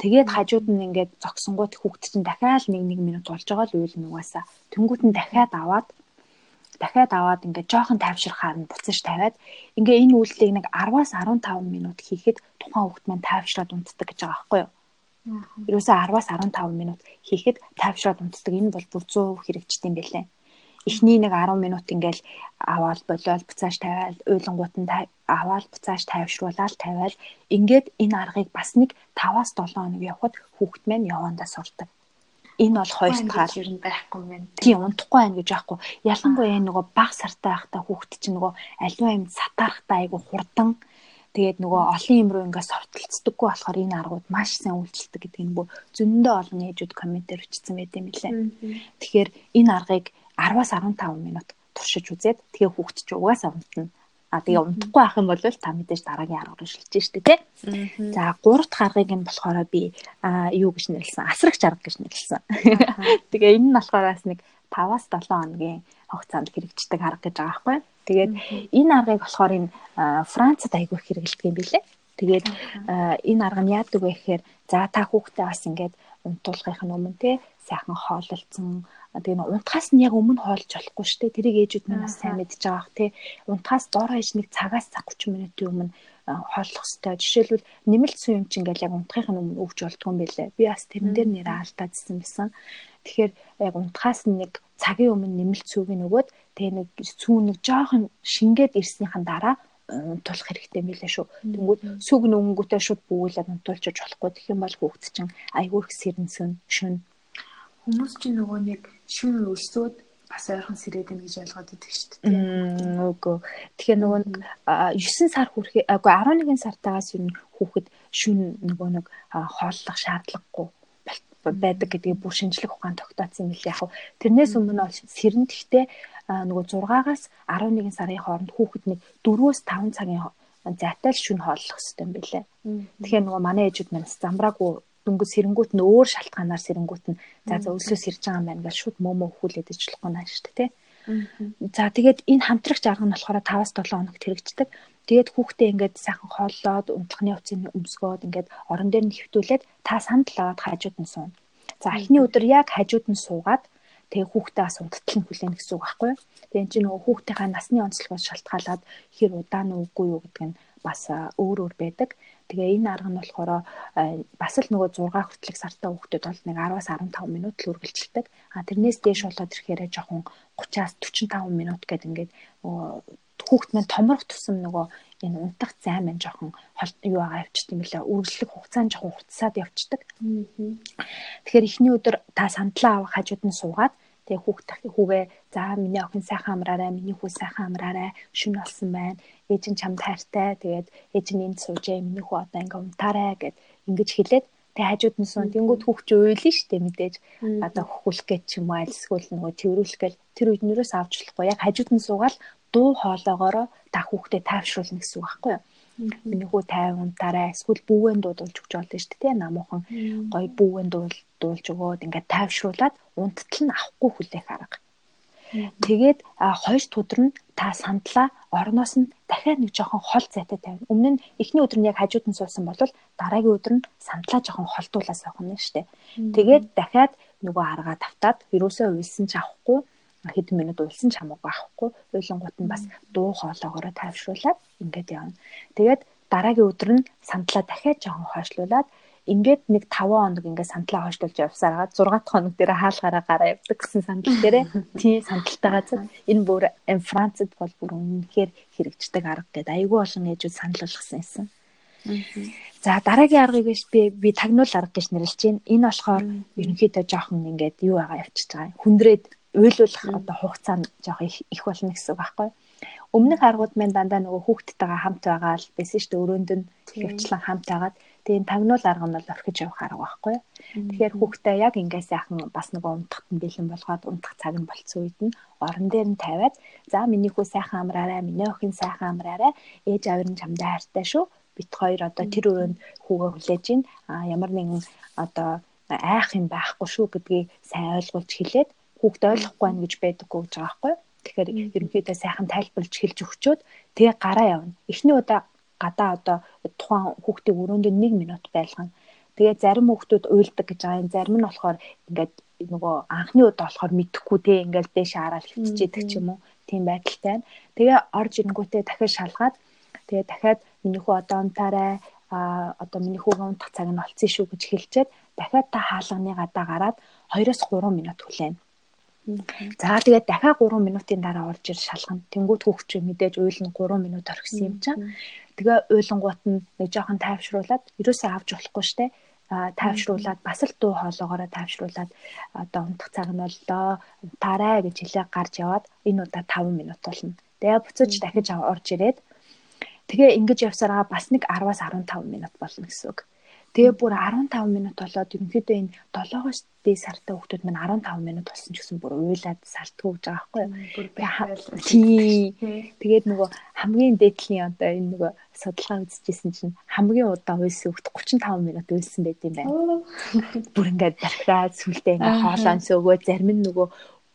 Тэгээд хажууд нь ингээд зогсонгууд хүүхд чинь дахиад 1 1 минут болж байгаа л уйлна угаасаа. Тэнгүүт нь дахиад аваад дахиад аваад ингээд жоохон тайвширхаар нь буцаж тавиад ингээ энэ үйлдэлийг нэг 10-аас 15 минут хийхэд тухайн хүүхд маань тайвшраад унтдаг гэж байгаа байхгүй юу? Ерөөсөө 10-аас 15 минут хийхэд тайвшраад унтдаг. Энэ бол бүр 100% хэрэгждэг юм байлээ. Эхний нэг 10 минут ингээл аваад болоод буцааж тавиал, уйлангууд нь аваад буцааж тайвшруулаад тавиал ингээд энэ аргыг бас нэг 5-аас 7 хоног явахад хүүхд маань явандаа сурдаг Энэ бол хоёр дахь ер нь байхгүй юм. Тийм унтахгүй байна гэж байхгүй. Ялангуяа нөгөө баг сартай байхдаа хүүхэд чинь нөгөө аливаа юм сатаархтаа айгу хурдан Тэгээд нөгөө олон юм руу ингээс сортолцдоггүй болохоор энэ аргууд маш сайн үйлчилдэг гэдгийг нөгөө зөндөө олон ээжүүд комментээр бичсэн байт юм лээ. Тэгэхээр энэ аргыг 10-аас 15 минут туршиж үзээд тэгээ хүүхэд ч угаасаа унтна. А тэгээ унтахгүй ах юм бол та мэдээж дараагийн арга руу шилжиж штэ тий. За гурав дахь аргыг нь болохоор би а юу гэж нэрлсэн? Асрагч арга гэж нэрлсэн. *laughs* Тэгээ энэ нь болохоор бас нэг 5-аас 7 хоногийн хугацаанд хэрэгждэг арга гэж байгаа байхгүй. Тэгээд энэ аргыг болохоор энэ Францад айгүй хэрэгэлдэг юм билэ. Тэгээд энэ арга нь яадаг вэ гэхээр за та хүүхдээ бас ингээд унтуулгын өмнө те сайхан хоололцсон тэгээ нэг унтахаас нь яг өмнө хоолж болохгүй шүү дээ. Тэрийг ээжүүд минь бас сайн мэдж байгаа бах те. Унтахаас дор хаяж нэг цагаас цаг 30 минутын өмнө хооллох хэрэгтэй. Жишээлбэл нэмэлт суй юм чинь ингээл яг унтахын өмнө өгч болдгоо юм байлээ. Би бас тэрэн дээр нэрээ алдаадсэн байсан. Тэгэхээр яг унтахаас нэг цагийн өмнө нэмэлт сүүг нөгөөд тэгээ нэг сүү нэг жоохон шингээд ирснийхэн дараа унтуулах хэрэгтэй мэлээ шүү. Тэнгүүд сүг нөгөнгөтэй шууд бүүлээд унтуулчих болохгүй. Тэгэх юм бол хүүхд чинь айгүй их сэрнсэн шүн. Хүмүүс чинь нөгөө нэг шүн өсөөд бас ойрхон сэрээд байна гэж ойлгоод идэг шүү дээ. Үгүй. Тэгэхээр нөгөө 9 сар хүрэхээ агүй 11 сартаагаас юу хүүхэд шүн нөгөө нэг хооллох шаардлагагүй байдаг гэдгийг бүр шинжлэх ухаан тогтоосон юм л яг. Тэрнээс өмнө бол сэрэн тэгтээ нөгөө 6-аас 11 сарын хооронд хүүхэд нэг 4-өөс 5 цагийн зайтай шүн хооллох хэрэгтэй юм билэ. Тэгэхээр нөгөө манай ээжүүд манаас замбраагүй дөнгөж сэрэнгүүт нь өөр шалтгаанаар сэрэнгүүт нь за за өлсөө сэрж байгаа юм байна гэж шууд мөмө өхүүлээд ижлэхгүй наа шүү дээ тий. За тэгээд энэ хамтрагч арга нь болохоор 5-7 хоногт хэрэгждэг. Тэгээд хүүхдээ ингээд сайхан хооллоод унтлахны хувцсыг өмсгөөд ингээд орон дээр нь хэвтүүлээд та санд л аваад хажууд нь сууна. За эхний өдөр яг хажууд нь суугаад тэгээ хүүхдээ бас унттал нь хүлээнэ гэсэн үг байхгүй юу? Тэгээ эн чинь нөгөө хүүхдийнхаа насны онцлогоос шалтгаалаад хэр удаан үгүй юу гэдэг нь бас өөр өөр байдаг. Тэгээ энэ арга нь болохоор бас л нөгөө 6 хүртэлх сартай хүүхдүүд бол нэг 10-аас 15 минут л үргэлжилдэг. А тэрнээс дээш болоод ирэхээр жоохон 30-аас 45 минут гэдэг ингээд нөгөө хүүхд маань томрох тусам нөгөө энэ унтах зай маань жоохон юу байгаа явчихдаг юм лээ. Үргэлжлэх хугацаа нь жоохон хурцсаад явчихдаг. Тэгэхээр эхний өдөр та сандлаа авах хажууд нь суугаад тэгээ хүүхд хүүгээ за миний охин сайхан амраарай, миний хүү сайхан амраарай, шүн болсон байна. Ээж нь чамд хайртай. Тэгээд ээж нь энд суужээ, миний хүү одоо ингээ унтаарай гэд ингэж хэлээд тэг хажууд нь суун тэнгууд хүүхч уйлна штэ мэдээж одоо хөхүүлэх гэж ч юм уу альсгүүл нөгөө тэрүүлэх гэл тэр үед нэрээс авч болохгүй яг хажууд нь суугаад дуу хоолоогоороо та хүүхдэд тайвшруулна гэсэн үг байхгүй юу миний хүү 50 унтаарай эсвэл бүүвэн дуудулж өгч болно шүү дээ намуухан гоё бүүвэн дуул дуулж өгөөд ингээд тайвшруулад унттал нь авахгүй хүлээх арга. Тэгээд хоёр өдөр нь та сандлаа орноос нь дахиад нэг жоохон хол зайтай тавина. Өмнө нь эхний өдөр нь яг хажууд нь суусан бол дараагийн өдөр нь сандлаа жоохон холдуулаад суух нь шүү дээ. Тэгээд дахиад нөгөө аргаа тавтаад ерөөсөө уйлсан ч авахгүй хэдэн минут уйлсан ч хамаагүй авахгүй уйлангууд нь бас дуу хоолоогоороо тайвшруулад ингээд явна. Тэгээд дараагийн өдөр нь сандлаа дахиад жоохон хойшлуулад ингээд нэг 5 хоног ингээд сандлаа хойшлуулж явсараа 6 дахь хоног дээр хаалгаараа гараа явдаг гэсэн сандал дээрээ *laughs* тий сандалтайгаа зөв энэ бүр Францад бол бүр үнэхээр хэрэгждэг арга гэдэг айгүй олон ээжүүд санал болгосон юм. За дараагийн аргыг би би тагнуул арга гэж нэрлэж байна. Энэ болохоор ерөнхийдөө жоохон ингээд юу байгаа явчихж байгаа. Хүндрээд уйлуулах одоо хугацаа нь жоох их болно гэсэн үг байхгүй юу? Өмнөх аргууд маань дандаа нөгөө хүүхдтэйгээ хамт байгаа л байсан шүү дээ. Өрөөнд нь хөвчлэн хамт агаад тэгээд тагнуул арга нь бол орхиж явах арга байхгүй? Тэгэхээр хүүхдээ яг ингээс яхан бас нөгөө унтахт нь бэлэн болгоод унтах цаг нь болцсон үед нь орон дээр нь тавиад за миний хүү сайхан амраарай, миний охин сайхан амраарай. Ээж авир нь чамдаа хайртай шүү. Бит хоёр одоо тэр өрөөнд хүүгээ хүлээж ин а ямар нэгэн одоо айх юм байхгүй шүү гэдгийг сайн ойлгуулж хэлээд хүүхд ойлгохгүй байна гэж байдаггүй гэж байгаа байхгүй. Тэгэхээр ерөнхийдөө сайхан тайлбарлаж хэлж өгчөөд тэгээ гараа явна. Эхний удаа гадаа одоо тухайн хүүхдийн өрөөнд 1 минут байлгана. Тэгээ зарим хүүхдүүд уйлдаг гэж байгаа юм. Зарим нь болохоор ингээд нөгөө анхны удаа болохоор мэдхгүй те ингээд дэше хараад хөвчээдэг ч юм уу. Тийм байдалтай байна. Тэгээ орж ирэнгүүтээ дахиад шалгаад тэгээ дахиад миний хүү одоо унтаарай а одоо миний хүүгээ унтах цаг нь олцсон шүү гэж хэлчихэд дахиад та хаалганы гадаа гараад 2-3 минут хүлээнэ. За тэгээд дахиад 3 минутын дараа орж ир шалгана. Тэнгүүд хүүхч мэдээж уйлн 3 минут орхисон юм чинь. Тэгээ уйлангууд нь нэг жоохон тайвшруулад ерөөсөө авч болохгүй штэ. тайвшруулад бас л дуу хоолоогоороо тайвшруулад одоо унтах цаг нь боллоо таарай гэж хэлээ гарч яваад энэ удаа 5 минут болно. Тэгээ буцаж дахиж орж ирээд тэгээ ингэж явсараа бас нэг 10-аас 15 минут болно гэсэн үг. Тэгээ бүр 15 минут болоод ерөнхийдөө энэ 7-оос дээд сартай хүүхдүүд минь 15 минут болсон ч гэсэн бүр уйлаад салтгүй гэж байгаа байхгүй юу. Тий. Тэгээд нөгөө хамгийн дээдлийн одоо энэ нөгөө судалгаа үзчихсэн чинь хамгийн удаан уйлсан хүүхд 35 минут уйлсан байт юм байна. Бүр ингээд дахиад сүлдээ ингээд хоолоо сөөгөө зарим нь нөгөө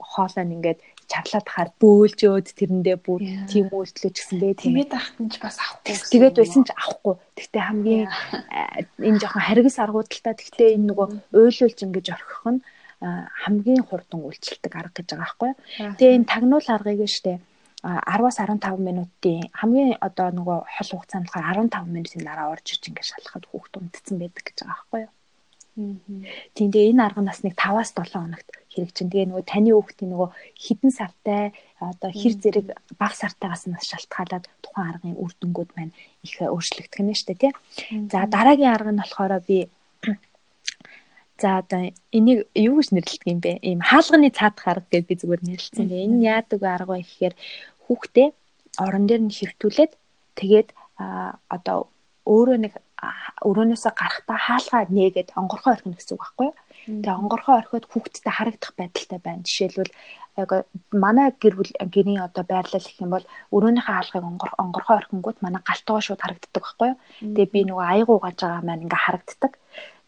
хоолоо нь ингээд чарлаад хаар бөөлжөөд тэрэндээ бүр тийм үйлчлэж гисэн бэ тийм. Тэгээд нь ч бас авахгүй. Тэгээд байсан ч авахгүй. Тэгтээ хамгийн энэ жоохон харгас аргуудaltaа тэгтээ энэ нөгөө уйлуулж ингэж орхих нь хамгийн хурдан үйлчлдэг арга гэж байгаа байхгүй. Тэгээ энэ тагнуул аргыг нь штэ 10-аас 15 минутын хамгийн одоо нөгөө хол хугацаанд болохоор 15 минутын дараа орж иж ингээд шалахад хүүхд унтцсан байдаг гэж байгаа байхгүй юу. Тийм тэгээ энэ арга нас нэг 5-аас 7 хоногт хэрэгжин. Тэгээ нөгөө таны хүүхдийн нөгөө хідэн сартай одоо хэр зэрэг бага сартаагаас нас шалтгаалаад тухайн аргын үр дүнгууд маань их өөрчлөгдөх нь шүү дээ тий. За дараагийн арга нь болохоор би *clears throat* За одоо энийг юу гэж нэрлэдэг юм бэ? Ийм хаалганы цаадах арга гэж би зүгээр нэрлэлсэн. Энэ яадаг арга вэ гэхээр хүүхдээ орон дээр нь хөвтүүлээд тэгээд одоо өөрөө нэг өрөөнөөсөө гарахтаа хаалгаа нээгээд онгорхоо орхино гэсэн үг байхгүй юу? Тэгээ онгорхоо орхиод хүүхдтэй харагдах байдалтай байна. Жишээлбэл манай гэр бүл гэрийн одоо байрлал гэх юм бол өрөөнийхөө хаалгыг онгор онгорхоо орхингууд манай галтгоо шууд харагддаг байхгүй юу? Тэгээ би нөгөө аяг угааж байгаа маань ингээ харагддаг.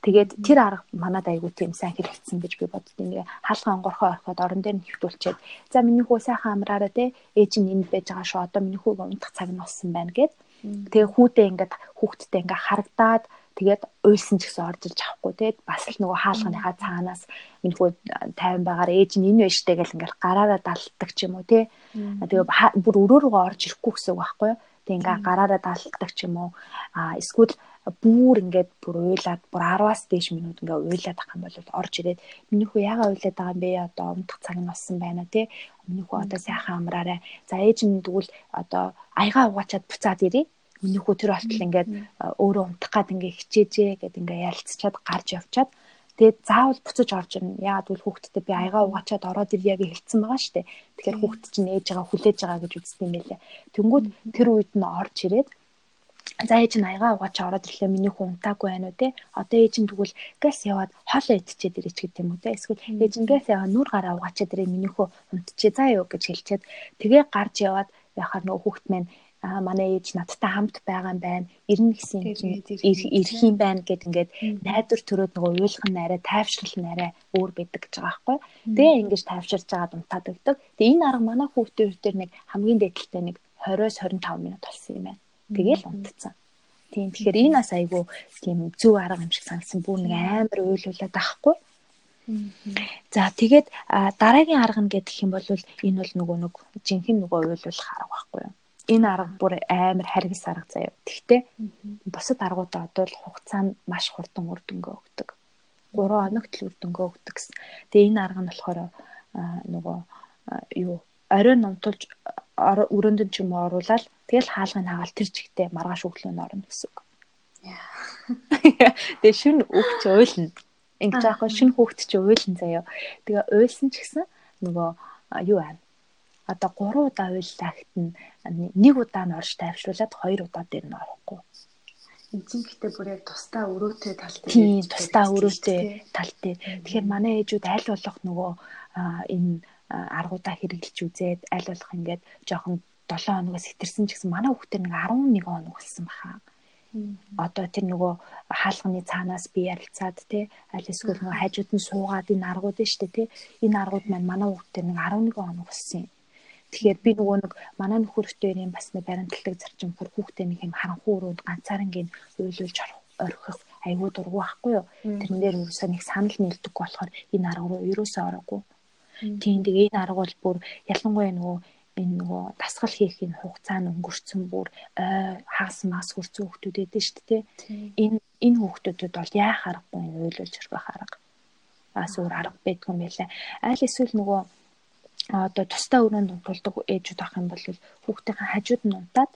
Тэгээд тэр арга манад айгүй тийм сайн хэрэгцсэн гэж би боддоо. Ингээ хаалган онгорхоо орхиод орон дээр нь хөвтүүлчихэд за миний хүү сайхан амраараа те ээж нь энд байж байгаа шүү. Одоо миний хүү унтах цаг нь болсон байна гэд. Тэгээ хүүтэй ингээд хүүхдтэй ингээ харагдаад тэгээд уйлсан ч гэсэн орж ирж авахгүй тэгээд бас л нөгөө хаалганыхаа цаанаас энэхүү тайван байгаар ээж нь энэ тээ гэл ингээл гараараа далдаг ч юм уу тий. Тэгээ бүр өрөө рүүгээ орж ирэхгүй гэсэн үг байхгүй юу. Тэг ингээ гараараа далдаг ч юм уу. А эсвэл бүр ингээд бүр уйлаад бүр 10-аас дээш минут ингээ уйлаад ах юм бол орж ирээд миний хүү ягаа уйлаад байгаа юм бэ? Одоо умдах цаг нь болсон байна тий миний хүү одоо сайхан амраарай. За ээж нь тэгвэл одоо аяга угаачаад буцаад ирээ миний хүү тэр болтол ингээд өөрөө умдах гад ингээ хичээжээ гэд ингээ ярилцчаад гарч явчаад. Тэгээд заавал буцаж орж ирнэ. Яагаад гэвэл хүүхдтэй би аяга угаачаад ороод ирье гэж хэлсэн байгаа шүү дээ. Тэгэхээр хүүхд чинь ээж байгаа хүлээж байгаа гэж үзсэн юм байлээ. Тэнгүүд тэр үед нь орж ирээд за ээж нь аяга угаачаа ороод ирлээ миний хүн унтаагүй байна уу те одоо ээж нь тэгвэл газ яваад хоолоо идчихэд ирэж гэдэг юм уу те эсвэл ээж нь газ яваа нүр гараа угаачаад ирээ миний хөө унтчихээ заа юу гэж хэлчихэд тэгээ гарч яваад яхаар нөө хүүхд маань а манай ээж надтай хамт байгаа юм байна. Ирнэ гэсэн ирэх юм байна гэд ингээд найдвар төрөөд нөгөө уйлах нь арай тайвшрал нь арай өөр байдаг гэж байгаа байхгүй. Тэгээ ингэж тайвширж байгаа дунтаад өгдөг. Тэгээ энэ арга манай хүүхдийн хувьд нэг хамгийн дээдэлтэй нэг 20-с 25 минут болсон юм байна. Тэгээл унтцсан. Тийм тэгэхээр энэ бас айгүй тийм зөв арга юм шиг санагдсан. Бүр нэг амар уйлуулад байхгүй. За тэгээд дараагийн арга нь гэдэг юм бол энэ бол нөгөө нэг жинхэнэ нөгөө уйлуулах арга байхгүй юу? энэ арга бүр амар харгас арга заяа. Тэгтээ бусад аргуудаа одоо л хугацаанд маш хурдан үр дүнгээ өгдөг. 3 хоногт л үр дүнгээ өгдөг гэсэн. Тэгээ энэ арга нь болохоор нөгөө юу оройн номтолж өрөөнд ч юм уу оруулаад тэгэл хаалгыг хагаал тэр чигтээ маргааш өглөө нь орно гэсэн үг. Тэгээ шүн өгч уйлна. Ингэж аахгүй шүн хөөгт ч уйлна заяа. Тэгээ уйлсан ч гэсэн нөгөө юу аа одоо 3 удаа уйллагт нь нэг удаа нь орж тайвшруулад 2 удаа дээр нь орохгүй. Энд чинь гэхдээ бүр яг тусдаа өрөөтэй тал дээр тийм тусдаа өрөөтэй тал дээр. Тэгэхээр манай ээжүүд аль болох нөгөө энэ аргуудаа хэрэгжилж үзээд аль болох ингээд жоохон 7 хоногоос хэтэрсэн ч гэсэн манай хүүхдээ нэг 11 хоног болсон баха. Одоо тэр нөгөө хаалганы цаанаас би ярилцаад тий аль эсвэл нөгөө хажууд нь суугаад энэ аргууд нь штэ тий энэ аргууд маань манай хүүхдээ нэг 11 хоног болсон юм Тэгэхээр би нөгөө нэг манай нөхөртэй юм бас нэг баримтлагдаг зарчим хөр хүүхдээ нэг юм харанхуй өрөөнд ганцаарнгийн уйлуулж орхих айгүй дургу байхгүй юу. Тэрэн дээр юусаа нэг санал нийлдэг болохоор энэ арга руу ерөөсөө ороогүй. Тийм тэгээ энэ арга бол бүр ялангуяа нөгөө энэ нөгөө дасгал хийх энэ хугацаа нь өнгөрцөн бүр хагас мас хөрцөн хүүхдүүд эдэн шүү дээ. Энэ энэ хүүхдүүдэд бол яах аргагүй энэ уйлуулж орхих арга. Аас өөр арга байдгүй юм байлаа. Аль эсвэл нөгөө одоо тусдаа өрөөнд унтуулдаг ээжүүд ах юм бол хүүхдийн хажууд нь унтаад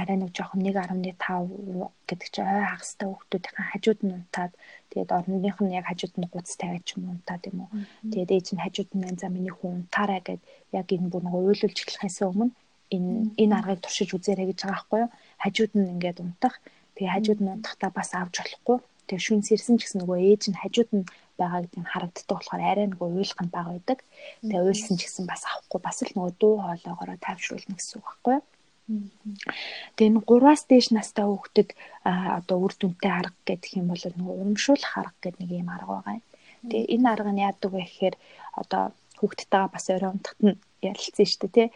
арай нэг жоохон 1.5 гэдэг чи ой хагастай хүүхдүүдийн хажууд нь унтаад тэгээд орныных нь яг хажууд нь гуц тавиад ч юм унтаад юм уу. Тэгээд ээж нь хажууд нь за миний хүн унтаарай гэд яг энэ бүр нэг уйлуулж эхлэхээс өмнө энэ энэ аргыг туршиж үзээрэй гэж байгаа байхгүй юу. Хажууд нь ингээд унтах. Тэгээд хажууд нь унтахдаа бас авч болохгүй. Тэгээд шүнс ирсэн ч гэсэн нөгөө ээж нь хажууд нь байгаа гэдэг нь харагддаг болохоор арай нэг уйлах нь бага байдаг. Тэгээ уйлсан ч гэсэн бас авахгүй бас л нөгөө дуу хоолоогоороо тайвшруулна гэсэн үг байхгүй юу. Тэгээ энэ 3-аас дээш настай хүүхдэд одоо үр дүнтэй арга гэдэг юм бол нөгөө урамшуулах арга гэдэг нэг юм арга байгаа юм. Тэгээ энэ арга нь яадаг вэ гэхээр одоо хүүхдтэйгээ бас орой унтахт нь ярилцсан шүү дээ тий.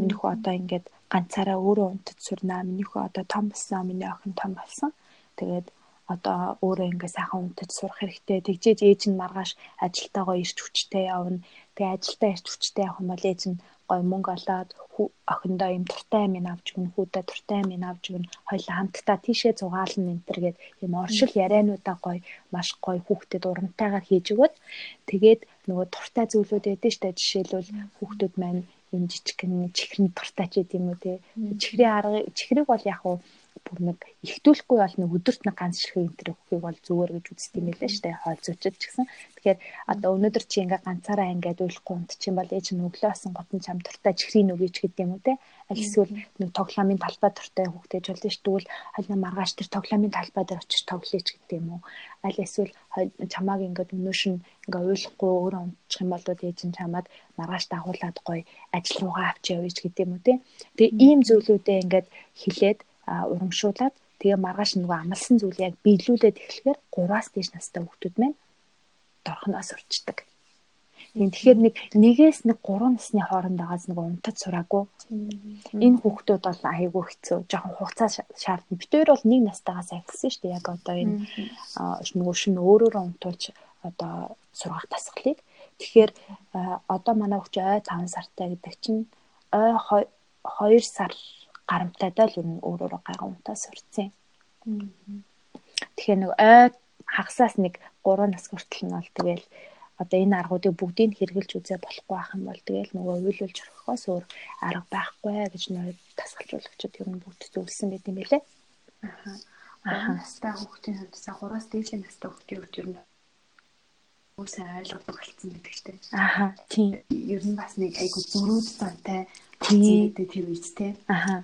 Минийхүү одоо ингээд ганцаараа өөрөө унтаж сурнаа. Минийхүү одоо том болсон, миний охин том болсон. Тэгээд одоо өөрөө ингээ сайхан унтаж сурах хэрэгтэй. Тэгжээж ээж нь маргааш ажилтаагаа ирч хүчтэй явна. Тэгээ ажилдаа ирч хүчтэй явах юм бол ээж нь гой мөнгө олоод охиндоо юм туртай амин авч өгнө, хүүдээ туртай амин авч өгнө. Хоёлаа хамтдаа тийшээ зугаална энэ төр гээд юм оршил яриануудаа гой маш гой хүүхдэд урамтайгаар хийж өгöd. Тэгээд нөгөө туртай зүйлүүд байдаг штэ жишээлбэл хүүхдүүд маань энэ жижигхэн чихрэн туртай ч гэдэм үү те. Чихрийн арга чихрийг бол яг уу бүр нэг ихтүүлэхгүй бол нэг өдөрт нэг ганц ширхэг энэ төр өгөхийг бол зүгээр гэж үздэг юм байлаа шүү дээ хоол зүйчд ч гэсэн. Тэгэхээр одоо өнөөдөр чи ингээ ганцаараа ингээд уйлахгүй унтчих юм бол ээж нь өглөө асан готон чам туртай чихрийн өгөөч гэдэг юм уу те. Аль эсвэл нэг тоглоомын талбай туртай хүүхдэж болно шүү. Тэгвэл хальна маргааш тэр тоглоомын талбай дээр очиж тоглоё ч гэдэг юм уу. Аль эсвэл чамааг ингээд өнөөш нь ингээ уйлахгүй өөрөө унтчих юм бол ээж нь чамаад маргааш дагуулад гоё ажил руугаа авч ч гэдэг юм уу те. Тэгээ ийм зүйлүүдээ ингээд хилээд урамшуулад тэгээ маргааш нөгөө амлсан зүйл яг биелүүлээд эхлэхээр 3-аас дээш настай хүүхдүүд маань дорхноос урчдаг. Тэгэхээр нэг нэгээс нэг 3 насны хооронд байгаас нэг унтаж сураагүй. Энэ хүүхдүүд бол айгүй хэцүү. Жохон хугацаа шаардна. Хоёр бол нэг настайгаас эхэлсэн шүү дээ. Яг одоо энэ нөгөө шин өөрөөрөө унтуулж одоо сургах тасгалыг. Тэгэхээр одоо манай хүүхд ой 5 сартай гэдэг чинь ой 2 сар гарамтайдаа л ер нь өөрөөрөө гайхамтаа сурцсан. Тэгэхээр нэг ой хагасаас нэг 3 нас хүртэл нь бол тэгэл одоо энэ аргуудыг бүгдийг хэрэгжилж үзээ болохгүй байх юм бол тэгэл нөгөө уйлуулж орхихоос өөр арга байхгүй гэж нөр тасгалжуулагчид ер нь бүгд зөвлөсөн байт юм билэ. Аа. Аа. Настай хүүхдийн хувьд са 3-аас дээшлийн настай хүүхдийн хувьд ер нь үсэн ойлгодог болсон гэдэг чинь. Аа. Тийм. Ер нь бас нэг айгу зөрүүд зантай Тэгээд тэр үед те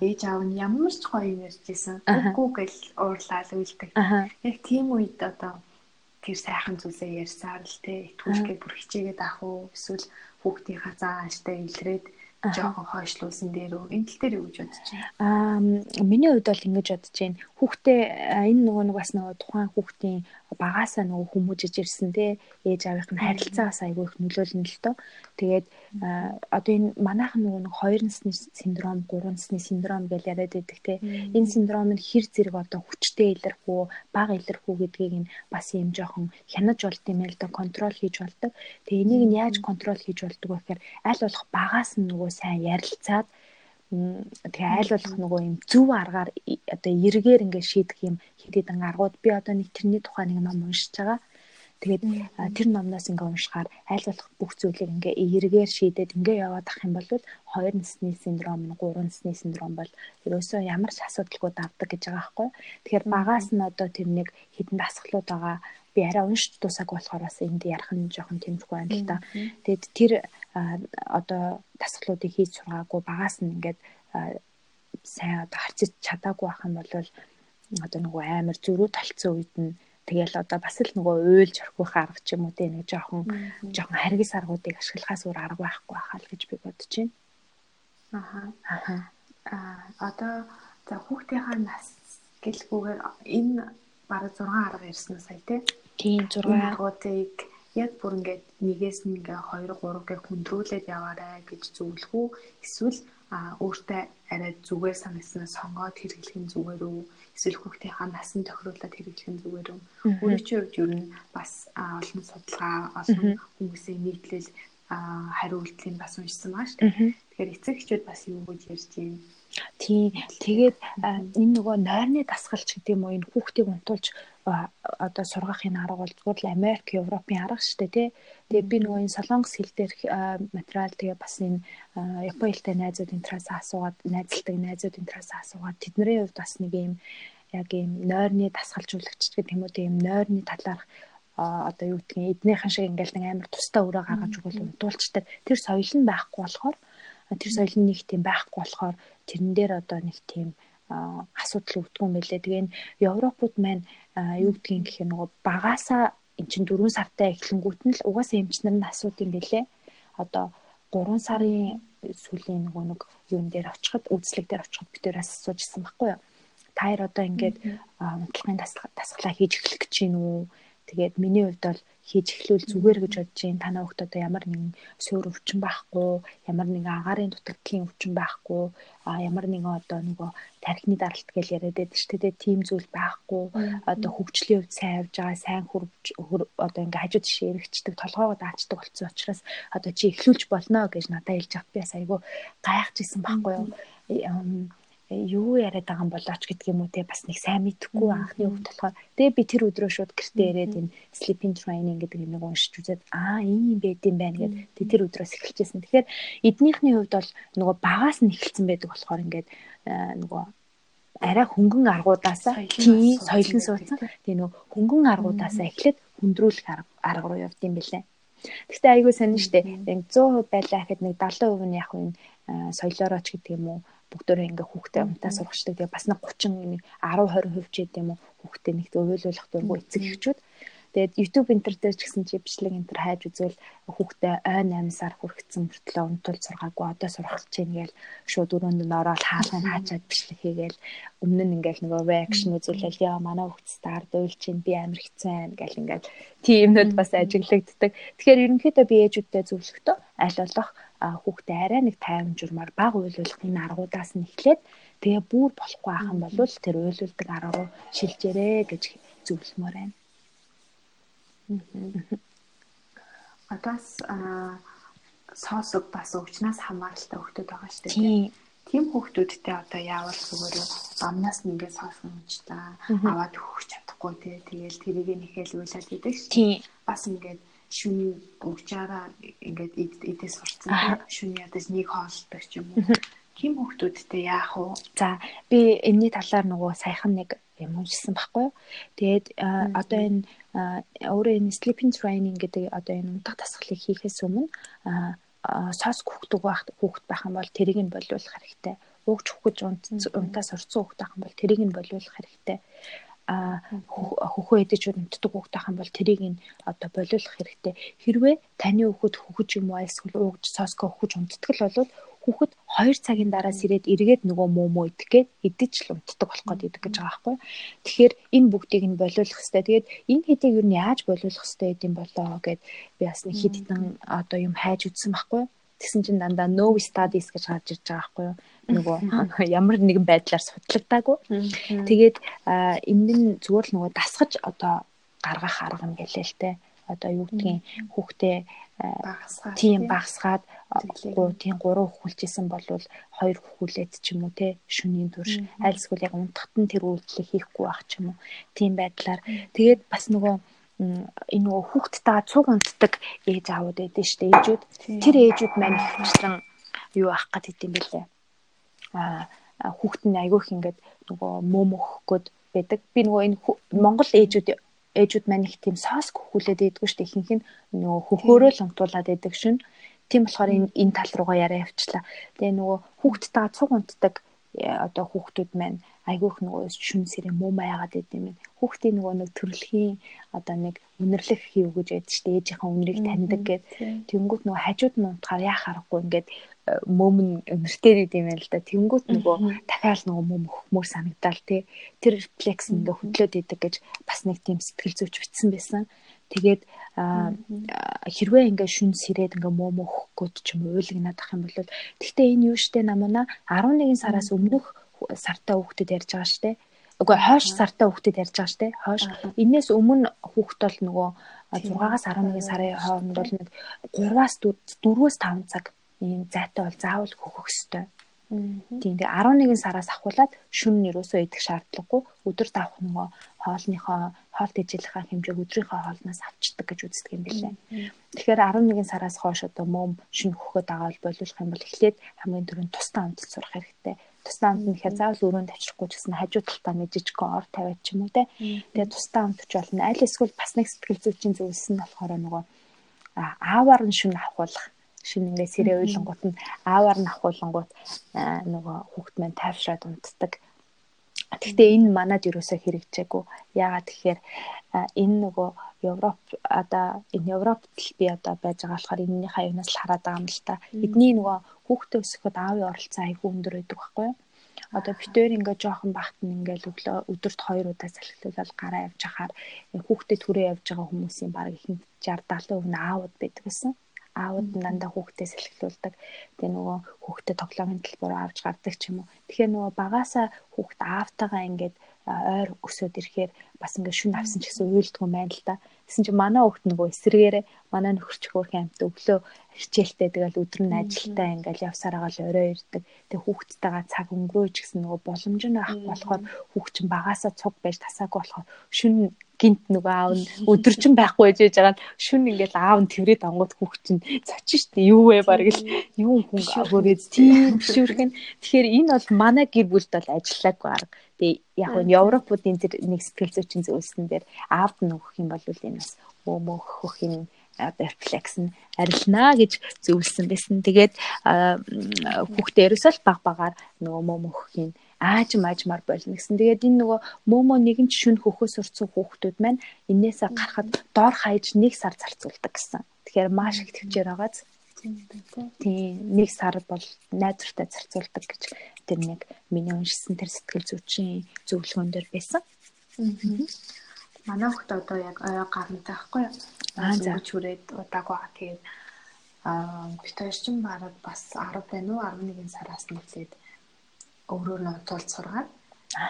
ээж аав нь ямар ч гоё юм ярьжсэн. Үгүй гэл уурлаад үлддэг. Яг тийм үед одоо тэр сайхан зүйлээ ярьсаар л те итгүүлгээ бүр хичээгээд авах уу эсвэл хүүхдийнхаа заа ааштай илрээд жоохон хойшлуулсан дээр үү энэ тал дээр юу гэж бодож байна аа миний хувьд бол ингэж бодож байна хүүхдээ энэ нөгөө нэг бас нөгөө тухайн хүүхдийн багаасаа нөгөө хүмүүжиж ирсэн те ээж аавынх нь харилцаагаас айгүй их нөлөөлнө л доо. Тэгээд одоо энэ манайхан нөгөө нэг хоёр насны синдром гурван насны синдром гэж яриад байдаг те. Энэ синдром нь хэр зэрэг одоо хүчтэй илэрх үү бага илэрх үү гэдгийг нь бас юм жоохон хянаж болд юм л да контрол хийж болдог. Тэгээд энийг нь яаж контрол хийж болдог вэ гэхээр аль болох багаас нь нөгөө сайн ярилцаад тэгээ айл болох нөгөө юм зөв аргаар одоо эргээр ингээд шийдэх юм хэдийд аргууд би одоо нэг тэрний тухай нэг ном уншиж байгаа. Тэгээд тэр номноос ингээ уншихаар айл болох бүх зүйлийг ингээ эргээр шийдээд ингээ яваад ах юм бол хоёр насны синдром, гурван насны синдром бол ерөөсөө ямар ч асуудалгүй давдаг гэж байгаа байхгүй. Тэгэхээр багаас нь одоо тэр нэг хідэн дасгалууд байгаа би арай уншиж дуусаагүй болохоор бас энд ярих нь жоохон тэмцэхгүй байна л да. Тэгэд тэр одоо дасгалуудыг хийж сургаагүй багаас нь ингээд сайн одоо харцаж чадаагүй байх юм бол одоо нөгөө амар зөрүү талцсан үед нь Тэгэл одоо бас л нөгөө уйлж орхих арга ч юм уу те нэг жоохон жоохон харгис аргуудыг ашиглахаас өөр арга байхгүй байхаа л гэж би бодож байна. Аха. Аха. Аа одоо за хүүхдийнхаа нас гэлгүүгээр энэ бараг 6 арга ирсэн сая тий. Тийм 6 аргуудыг яг бүр ингээд нэгээс нь ингээ 2 3 гээ хүндрүүлээд яваарай гэж зөвлөх үү? Эсвэл өөртөө арай зүгээр санагснаа сонгоод хэрэглэх нь зүгээр үү? Эсвэл хүүхдийнхаа насан тохируулаад хэрэглэх нь зүгээр үү? Өөрийн чинь хувьд ер нь бас олон судалгаа олон хүмүүсийн нийтлэл хариу үйлдэлийн бас уншсан байгаа шүү дээ. Тэгэхээр эцэг эхчүүд бас юу гэж ярьж байна Тийм. Тэгээд энэ нөгөө нойрны дасгалч гэдэг юм уу? Энэ хүүхдийг унтуулж одоо сургахын арга бол зүгээр л Америк, Европын арга шүү дээ тий. Тэгээ би нөгөө энэ солонгос хэл дээрх материал тэгээ бас энэ Япон хэлтэй найзуудын тараас асуугаад найзалдаг найзуудын тараас асуугаад тэдний хувьд бас нэг юм яг ийм нойрны дасгалжуулагч гэх юм уу тийм нойрны талаарх одоо юу гэдгийг эднийхэн шиг ингээл нэг амар тустай өрөө гаргаж өгвөл унтуулчдаг тэр соёл нь байхгүй болохоор тэр соёл нь нэг тийм байхгүй болохоор тэрэн дээр одоо нэг тийм асуудал үүдгүй юм байлээ. Тэгээ энэ Европууд маань юу гэдгийг гэх юм нөгөө багасаа эн чин 4 сартай эхлэнгүүт нь л угаасаа эмчнэр нь асууд юм байлээ. Одоо 3 сарын сүүлийн нөгөө нэг юун дээр очиход үзлэг дээр очиход бид тэрээс асуужсэн байхгүй юу? Та хоёр одоо ингээд унтлагын дасгалаа хийж эхлэх гэж байна уу? Тэгээд миний хувьд бол хийж эхлүүл зүгээр гэж бодож. Танай хүүхд одоо ямар нэгэн суур өвчин байхгүй, ямар нэгэн агаарын дутагдлагын өвчин байхгүй, а ямар нэгэн одоо нөгөө тархины даралт гэж яриад байдаг шүү дээ. Тийм зүйл байхгүй. Одоо хөгжлийн хувьд сайн явж байгаа, сайн хөрвж одоо ингээ хажууд жишээ эргэждэг, толгоогоо даачдаг болсон учраас одоо чи эхлүүлж болно гэж надад хэлж авт би бас айгүй гайхаж исэн байхгүй юу юу яриад байгаа юм болооч гэдэг юм уу? Те бас нэг сайн мэдэхгүй анхны хүүхд болохоор. Тэгээ би тэр өдрөө шууд гэртээ ирээд энэ sleeping training гэдэг юм нэг уншиж үзээд аа ийм байд юм байна гэд тэр өдрөөс эхэлчихсэн. Тэгэхээр эднийхний хувьд бол нөгөө багаас нь эхэлсэн байдаг болохоор ингээд нөгөө арай хөнгөн аргуудаасаа тийм соёлын суудсан. Тэгээ нөгөө хөнгөн аргуудаасаа эхлээд хүндрүүлэх арга руу явд юм бэлээ. Гэхдээ айгүй сонин штэ. 100% байлаа гэхэд нэг 70% нь яг энэ соёлоороо ч гэдэг юм уу бүгдөө ингээ хүүхдээ унтаа сургачдаг. Тэгээ бас нэг 30 10 20% ч гэдэм юм хүүхдээ нэгт уйлуулах дургу эцэг эхчүүд. Тэгээд YouTube энтер дээр ч гэсэн чи бичлэг энтер хайж үзвэл хүүхдээ ой 8 сар хүрэгцэн мөртлөө унтуул сургаагүй одоо сурах гэж байна гээл шууд өрөөнд нь ороод хаалгыг хаачаад бичлэг хийгээл өмнө нь ингээл нөгөө reaction үзүүлэл яа манай хүүхд стард уйл чинь би амар хэцүү байна гэл ингээл тиймнүүд бас ажиглагддаг. Тэгэхээр ерөнхийдөө би ээжүүдтэй зөвлөхдөө аль болох хүүхдээ арай нэг тайван журмаар баг уйлуулахын аргуудаас нь эхлээд тэгээ бүр болохгүй ах юм бол тэр уйлуулдаг арга руу шилжээрэй гэж зөвлөмөр байна. Адаас соосог бас өвчнөөс хамааралтай хөлтөд байгаа шүү дээ. Тийм хүүхдүүдтэй одоо яавал зүгээр амнаас нь ингээд соосгон өвчтэй аваад өгч чадахгүй тий. Тэгээл тэрийг нэхэл уйлаад идэг шүү. Бас ингээд шүний өгчаараа ингээд идээс сурцсан шүний ядаж нэг хоолдог ч юм уу. Ким хүүхдүүдтэй яах вэ? За би энэний талаар нөгөө саяхан нэг юм уншсан байхгүй юу. Тэгээд одоо энэ өөрөө энэ sleeping training гэдэг одоо энэ унтах дасгалыг хийхээс өмнө сос хүүхдүүд байх хүүхд байх юм бол тэрийг нь болиулах хэрэгтэй. Уугч хүүхд унтаа сурцсан хүүхд байх юм бол тэрийг нь болиулах хэрэгтэй хөхөө эдэж унтдаг хүүхд байх юм бол тэрийг нь одоо болиулах хэрэгтэй. Хэрвээ таны хүүхэд хөхөж юм уу эсвэл уугж соско хөхөж унтдаг л бол хүүхэд 2 цагийн дараас ирээд эргээд нөгөө муу муу идэх гээд идэж л унтдаг болох гээд гэж байгаа байхгүй. Тэгэхээр энэ бүгдийг нь болиулах хэрэгтэй. Тэгээд энэ хэдийг юу нь яаж болиулах хэрэгтэй гэдэм болоо гэд би бас нэг хэд хэдэн одоо юм хайж үзсэн байхгүй. Тэгсэн чинь дандаа no studies гэж гарч ирж байгаа байхгүй юу нөгөө *laughs* ямар нэгэн байдлаар судлагдаагүй. Тэгээд энэ нь зүгээр л нөгөө дасгаж одоо гаргах арга юм гэлээ л те. Одоо юу гэдгийг хүүхдээ багасгаад тийм багасгаад тийм гурав хөхүүлжсэн болвол хоёр хөхүүлээд ч юм уу те шөнийн турш. Айлсгүй яг унтахт нь тэр үйлдэлийг хийхгүй байх ч юм уу. Тийм байдлаар. Тэгээд бас нөгөө энэ нөгөө хүүхдтэй цуг унтдаг ээж аауд байдэн штэ ээжүүд. Тэр ээжүүд маань ихчлэн юу авах гэдэг юм бэлээ. Хүүхэд нь айгүйх ингээд нөгөө мөө мөхгöd байдаг. Би нөгөө энэ Монгол ээжүүд ээжүүд маань их тийм соос хөхүүлээд байдгүй шүү дээ. Ихэнх нь нөгөө хөхөөрөө л унтуулад байдаг шин. Тийм болохоор энэ энэ тал руугаа яриа явчлаа. Тэгээ нөгөө хүүхдтэйгээ цуг унтдаг э, одоо хүүхдүүд маань айгүйх нөгөө шүн сэрэ муу маягаад идэм юм. Хүүхдийн нөгөө нэг төрөлхийн одоо нэг үнэрлэх хийв гэж яддаг шүү дээ. Ээжийнхээ үнэрийг таньдаг гэд. Тэнгүүт нөгөө хажууд нь унтахаар яах аргагүй ингээд мөмн нэртэй гэдэг юм байна л да. Тэнгүүт нөгөө дахиад нөгөө мөм өхмөр санагдаал тий. Тэр рефлекс ингээ хөдлөөд идэг гэж бас нэг тийм сэтгэл зүйч бичсэн байсан. Тэгээд хэрвээ ингээ шүн сэрээд ингээ мөм өхгөөд ч юм уйлгнаад ах юм бол тэгтээ энэ юу штэ намана 11 сараас өмнөх сартаа хүүхдэд ярьж байгаа штэ. Үгүй хойш сартаа хүүхдэд ярьж байгаа штэ. Хойш энээс өмнө хүүхд бол нөгөө 6-аас 11 сарын хооронд бол нэг 3-аас 4-өөс 5 цаг ийм зайтай бол заавал хөхөх ёстой. Тийм тэгээ 11 сараас ахуулаад шүн нэрөөсөө идэх шаардлагагүй. Өдөр давах нөгөө хоолныхоо хоол тэжээлийнхаа хэмжээг өдрийнхөө хоолноос авчдаг гэж үздэг юм билээ. Тэгэхээр 11 сараас хойш одоо мөм шүн хөхөд байгаа бол болиулах юм бол эхлээд хамгийн түрүүнд тусдаа амтд сурах хэрэгтэй. Тусдаа амт нь ихээр заавал өрөөнд авчрахгүй ч гэсэн хажуу талдаа нэг жижигхэн ор тавиад ч юм уу те. Тэгээ тусдаа амтч болно. Аль эсвэл бас нэг сэтгэл зүйчийн зөвлөсөн нь болохоор нөгөө аавар нь шүн авахулах шин ингээ сэрээ уйлангууд нь аавар нь ахуулангууд нөгөө хүүхд маань тайвшраад унтдаг. Гэхдээ энэ манад юусоо хэрэгжээгүй. Яагаад тэгэхээр энэ нөгөө Европ одоо энэ Европт л би одоо байж байгаа болохоор энэний хаяунаас л хараад байгаа юм л та. Эдний нөгөө хүүхдээ өсгөхөд аавын оролцоо айгүй өндөр байдаг байхгүй юу? одоо битээр ингээ жоохон багт нь ингээл өглөө өдөрт хоёр удаа салхилуулаад гараа явж хахаар хүүхдэд түрээ явж байгаа хүмүүсийн баг ихэнх 60 70% нь аауд байдаг гэсэн аауд нь дандаа хүүхдээ сэлгэлүүлдэг. Тэгээ нөгөө хүүхдээ тоглоомын төлбөрөөр авч гардаг ч юм уу. Тэгэхээр нөгөө багаасаа хүүхд аавтайгаа ингээд ойр өсөд ирэхээр бас ингээд шүн авсан ч гэсэн уйлдгүй байна л да. Тэгсэн чинь манай хүүхд нөгөө эсрэгээрээ манай нөхөрч хөөрхөн амт өглөө хичээлтэй тэгэл өдөр нь ажилдаа ингээл явсаар байгаа л орой ирдэг. Тэгээ хүүхдтэйгээ цаг өнгөрөөж гэсэн нөгөө боломж нь авах болохоор хүүхд чинь багаасаа цуг байж тасаагүй болохоор шүн гинт нөгөө аав нь өдөржин байхгүй байж байгаа нь шүн ингээл аав нь тэрвэд ангууд хүүхд чинь цочин штэ юу вэ бараг л юу хүн агуулээд тийм бишүүрхэн тэгэхээр энэ бол манай гэр бүлд бол ажиллаагүй арга тэгээ яг нь европуудын тэр нэг сэтгэл зүйчин зөвлөсөн дээр аавд нь өгөх юм бол энэ бас өөмөх хөх юм рефлекс нь арилнаа гэж зөвлөсөн байсан. Тэгээд хүүхдээ ерөөсөө баг багаар нөгөө мөм өгөхийн ааж маажмаар болно гэсэн. Тэгээд энэ нөгөө мөмө нэгэн ч шүн хөхөөс урцсан хүүхдүүд маань энээсээ гарахад доор хаяж нэг сар зарцуулдаг гэсэн. Тэгэхээр маш их төвчээр байгааз. Тийм нэг сар бол найзвартай зарцуулдаг гэж тэр нэг миний уншсан тэр сэтгэл зүйчийн зөвлөгөөн дээр байсан. Манай хөлт одоо яг орой гарантай байхгүй юу? Аа за чүрээд удаагүй байгаа. Тэгээд аа ч бараг бас 10 байна уу 11 сараас нэглээд өөрөөр нь тулд сургаад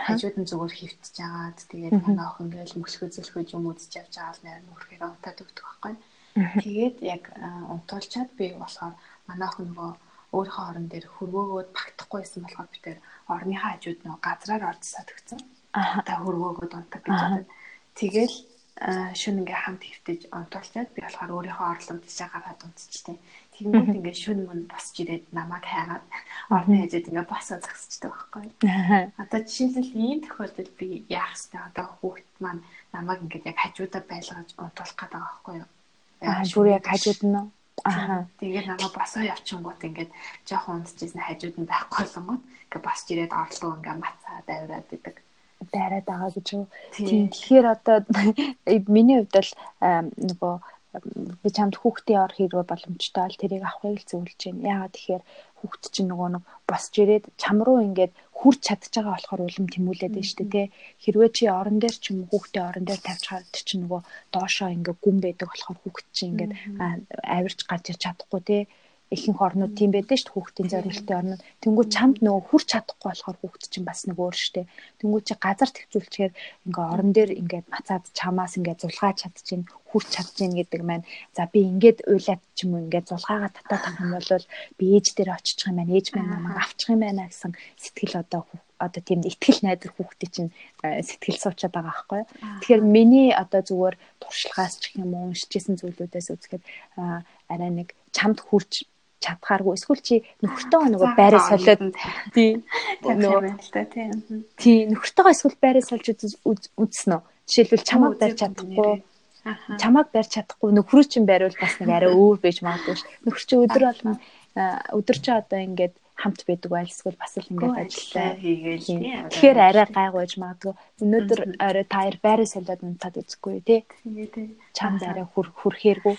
хажууд нь зүгээр хөвтж жагаад тэгээд манай охин ингээл мөсгөө зөлхөж юм үзэж явж байгаа л нэр нүрхээр унтаад өгдөг байхгүй. Тэгээд яг унтуулчаад би болохоор манай охин нөгөө өөрийнхөө орон дээр хөрвөөгөөд багтахгүйсэн болохоор би тэр орныхаа хажууд нөгөө газраар орцсаад өгсөн. Аа та хөрвөөгөөд унтаг гэж бодод. Тэгэл шүн ингээ хамт хөвтөж онтолчоод би болохоор өөрийнхөө орлого тийшээ гараад унтчихтیں۔ Тэгэнгүүт ингээ шүн мөн босч ирээд намайг хайгаад орны хажууд ингээ босоо зогсчихдаг байхгүй. Одоо жишээлбэл ийм тохиолдолд би яах вэ? Одоо хүүхэд маань намайг ингээ яг хажуудаа байлгаж унтуулах байгаа байхгүй юу? Аа бүр яг хажууд нь Аа. Тэгээд намайг босоо явчихгоот ингээд жоохон унтчихсэн хажууд нь байхгүй болонгот ингээ босч ирээд орлого ингээ мацаад авираад идэг дайраад байгаа гэж юу. Тийм. Тэгэхээр одоо *laughs* миний хувьд бол нөгөө би чамд хүүхдээ ор хэрэг боломжтой бол тэрийг авахыг л зөвлөж байна. Яагаад тэгэхээр хүүхд чинь нөгөө нэг босч ирээд чам руу ингээд хүрч чадж байгаа болохоор улам тэмүүлээд байна шүү дээ тий. Хэрвээ чи орон дээр ч юм хүүхдээ орон дээр тавьж хаад чи нөгөө доошоо ингээд гүн байдаг болохоор хүүхд чинь ингээд авирч гарч ирч чадахгүй тий ихэнх орнууд тийм байдаг шүү дээ хүүхдийн зориултын орнууд. Тэнгүү чамд нөгөө хүрч чадахгүй болохоор хүүхд чинь бас нэг өөр шүү дээ. Тэнгүү чи газар төвчүүлчихээр ингээ орон дээр ингээд мацаад чамаас ингээ зулгааж чадчихээн хүрч чадчихээн гэдэг маань за би ингээд уйлаад ч юм уу ингээд зулгаагаа татаад авах юм бол би ээж дээр очичих юм байна ээж маань намайг авчих юм байна гэсэн сэтгэл одоо одоо тийм ихтгэл найдар хүүхдээ чинь сэтгэл суучаад байгаа байхгүй. Тэгэхээр миний одоо зүгээр туршлагаас ч юм уу уншижсэн зүйлүүдээс үзэхэд арай нэг чамд хүрч чадхааргүй. Эсвэл чи нөхөртөө нөгөө байраа солиод *laughs* тий нөгөө тий нөхөртөө эсвэл байраа сольж үзсэн үү жишээлбэл чамайг барьж чадахгүй. чамайг барьж чадахгүй. Нөхрөө чинь байруул бас нэг арай өөр байж магадгүй ш. Нөхөр чи өдөр болгон өдөр чи одоо ингээд хамт байдаг байл эсвэл бас л ингээд ажиллаа. хийгээл тэгэхээр арай гайгууж магадгүй. Өнөөдөр арай таяр байраа солиод унтаад үзэхгүй тий. Чамд арай хүрхээргүй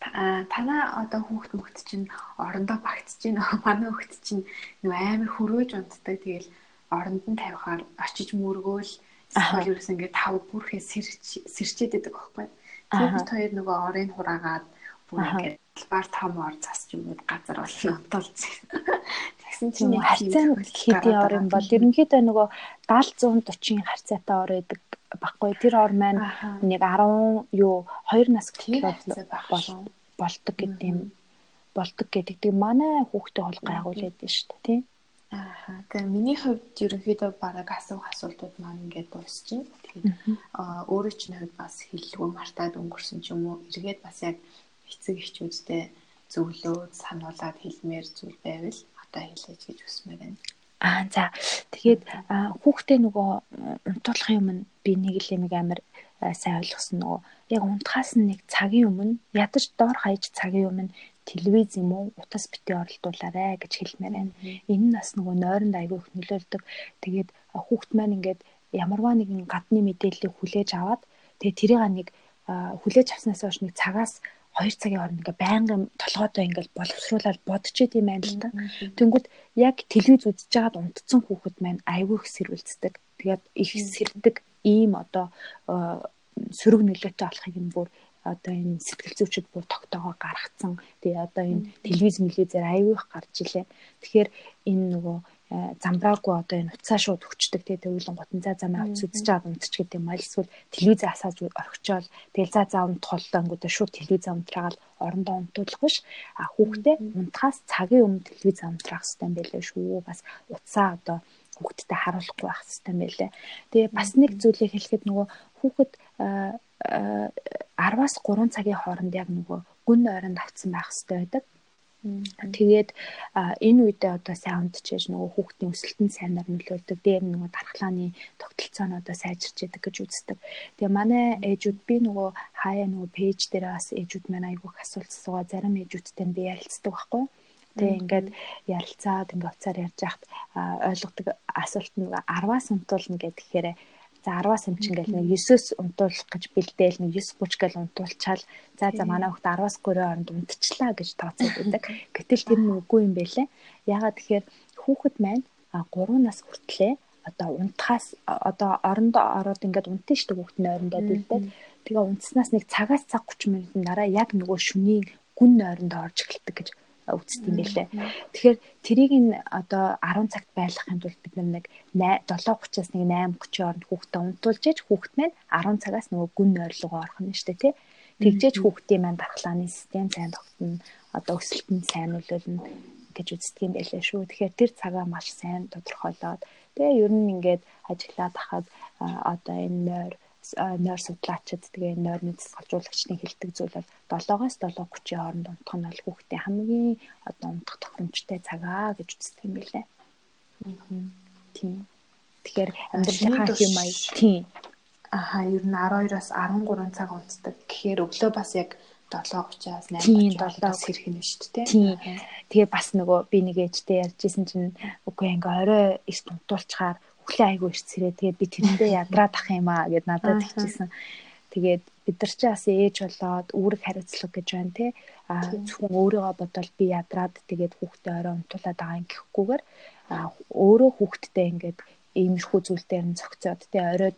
танаа одоо хүүхд мөхт чинь орондоо багтж байна. *laughs* Манай хүүхд чинь нөө амар хөрөөж унтдаг. Тэгэл оронд нь тавихаар очиж мөргөөл эсвэл ерөөс ингээд тав бүрхээ сэрчээд байдаг байхгүй. Тэгээд бид хоёр нөгөө орын хураагаад бүр ингээд талбаар том ор засч юм уу газар болно онтолцсон. *laughs* Тэгсэн чинь харьцаа хэдийн ор юм бол ерөнхийдөө нөгөө 70 140-ийн харьцаатай ор байдаг баггүй тэр ор маань нэг 10 юу 2 нас бол болдог гэдэг юм болдог гэдэг. Тэг манай хүүхдээ бол гайгуул байдаг шүү дээ тий. Аа. Тэгээ миний хувьд ерөнхийдөө бараг асуух асуултууд маань ингээд дуусчихна. Тэгээд өөрөө чинь хувьд бас хэллэггүй мартаад өнгөрсөн ч юм уу эргээд бас яг эцэг эхчүүдтэй зөвлөөд сануулад хэлмээр зүйл байвал одоо хэлээж гэж хүсмээр байна. Аа за тэгээд хүүхдээ нөгөө унтуулахын өмнө би нэг л юм амар сайн ойлгосон нөгөө яг унтахаас нэг цагийн өмнө ядаж доор хаяж цагийн өмнө телевиз юм уу утас битгий оролдуулаарэ гэж хэлмээр байна. Энэ нь бас нөгөө нойронд аягүй их нөлөөлдөг. Тэгээд хүүхд маань ингээд ямарваа нэгэн гадны мэдээллийг хүлээж аваад тэгээд тэрийг нэг хүлээж авснаас хойш нэг цагаас 2 цагийн хооронд ингээ байнгын толгойдоо ингээл боловсруулаад бодчихэд юм байна л та. Тэнгүүд яг телевиз үзэж байгаад унтцсан хүүхэд маань айгүй их сэрүүлцдэг. Тэгээд их сэрдэг ийм одоо сөрөг нөлөөтэй болохыг нь бүр одоо энэ сэтгэл зүйчд бүр тогтоогоо гаргацсан. Тэгээ одоо энэ телевиз мэлвизээр аягүй их гарч илээ. Тэгэхээр энэ нөгөө Э, замбраагүй одоо энэ уцаа шууд өгчдөг. Тий төвлөн готон за замаа уц үзэж байгаа унтч гэдэг юм аа. Эсвэл телевизээ асааж орхичоол. Тэгэл за за унт холлоо ангуудаа шууд телевизээ унтраагаал орондоо унтуулах биш. А хүүхдээ унтахаас цагийн өмнө телевизээ унтраах хэрэгтэй байлээ шүү. Бас уцаа одоо хүүхдтэй харуулахгүй байх хэрэгтэй байлээ. Тэгээ бас нэг зүйлийг хэлэхэд нөгөө хүүхэд 10-аас 3 цагийн хооронд яг нөгөө гүн ойронд авцсан байх хэрэгтэй байдаг Тэгээд энэ үедээ одоо сайн унтчихэж нөгөө хүүхдийн өсөлтөнд сайнаар нөлөөлдөг. Дээр нөгөө дархлааны тогтолцоонуудаа сайжирч яадаг гэж үздэг. Тэгээ манай ээжүүд би нөгөө хаяа нөгөө пэйж дээр бас ээжүүд маань айгүйх асуулт асуугаа зарим ээжүүдтэй би ярилцдаг байхгүй. Тэгээ ингээд ярилцаад ингээд уцаар ярьж яхад ойлгодог асуулт нь 10-аас унтуулна гэхээр За 10-аас эмчин гэл нэг 9-өөс унтуулах гэж бэлдээл нэг 9 30 гэл унтуулчаал. За за манай хүүхд 10-аас 3 хооронд унтчихлаа гэж тооцоод байдаг. Гэтэл тэр нь үгүй юм байлээ. Ягаад тэгэхээр хүүхэд маань 3 нас хүртлээ. Одоо унтахаас одоо орондоо ороод ингээд унтсан шүү дээ хүүхдний ойрондоо бэлдээд тэгээ унтснаас нэг цагаас цаг 30 минутын дараа яг нөгөө шөнийн гүн ойрондоо орж эхэлдэг үздэг юм байлээ. Тэгэхээр тэрийг нь одоо 10 цагт байлгахын тулд бид нэг 7:30-аас нэг 8:30 хооронд хүүхдэд унтуулж ээж хүүхд маань 10 цагаас нөгөө гүн ойрлогоо орох нь дээ тий. Тэгжээж хүүхдийн маань дархлааны систем сайн тогтно. Одоо өсөлт нь сайн нөлөөлнө гэж үздэг юм байлээ шүү. Тэгэхээр тэр цагаа маш сайн тодорхойлоод тэгээ ер нь ингээд ажиглаад хахад одоо энэ нойр нойр судлаачид тэгээ нойрны засгалжуулагчдын хэлдэг зүйл бол 7-оос 7:30 хооронд унтах нь бол хүүхдийн хамгийн одоо унтах тохиромжтой цагаа гэж үздэг юм билээ. Тийм. Тэгэхээр амьдралынхаа хэм маяг тийм. Аха ер нь 12-аас 13 цаг унтдаг. Тэгэхээр өглөө бас яг 7:30-аас 8:30-аас хэрэг нь шүү дээ. Тийм. Тэгээ бас нөгөө би нэг ээжтэй ярьжсэн чинь үгүй ингээ орой эрт унтуулчаар өглөө айгүй эрт сэрээ. Тэгээд би тэрэндээ *laughs* ядраад ах юм аа гэд надад хэлчихсэн. Тэгээд бид нар ч бас ээж болоод үүрэг хариуцлага гэж байна те. А зөвхөн өөрийгөө бодвол би ядраад тэгээд хүүхдээ орой унтуулад байгаа юм гэхгүйгээр өөрөө хүүхдтэй ингээд иймэрхүү зүйл дээр нь цогцоод те орой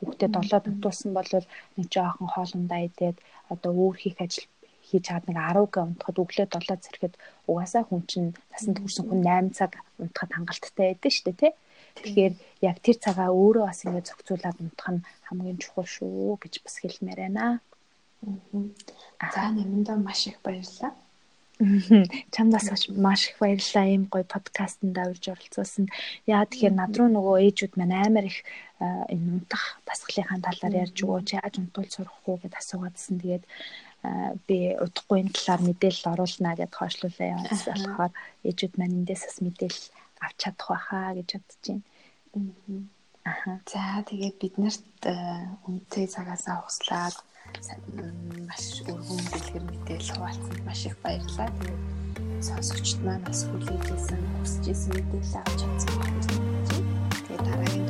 хүүхдээ долоод унтуулсан бол нэг жоохон хоолундаа идээд одоо өөр хийх ажил хийж чад нэг 10 г унтахад өглөө 7 зэрэгэд угаасаа хүн чинь насанд хүрсэн хүн 8 цаг унтахад хангалттай байдаг шүү дээ тий. Тэгэхээр яг тэр цагаа өөрөө бас ингэ зохицуулаад унтах нь хамгийн чухал шүү гэж бас хэлмээр байна. За нэмэндээ маш их баярлалаа. *laughs* Чамдаас маш их баярлалаа ийм гоё подкастт давж оролцуулсан. Яа тэгэхээр над руу нөгөө ээжүүд маань амар их энэ унтах дасгалынхаа талаар ярьж өгөөч яаж унтуул сурах уу гэд асуугаадсэн. Тэгээд би удахгүй энэ талаар мэдээлэл оруулнаа гэд хойшлуулаа яваас болохоор ээжүүд маань эндээс бас мэдээлэл авч чадах байхаа гэж бодож байна. Аха. За тэгээд биднэрт үнэтэй цагаасаа хуслаад маш өргөн дэлгэр мэдээлэл хуваалцсанд маш их баярлалаа. Тэгээд сонсогчд маань бас хүлээжсэн, хүсэж исэн мэдээлэл авч чадсан байна. Тэгээд дараагийн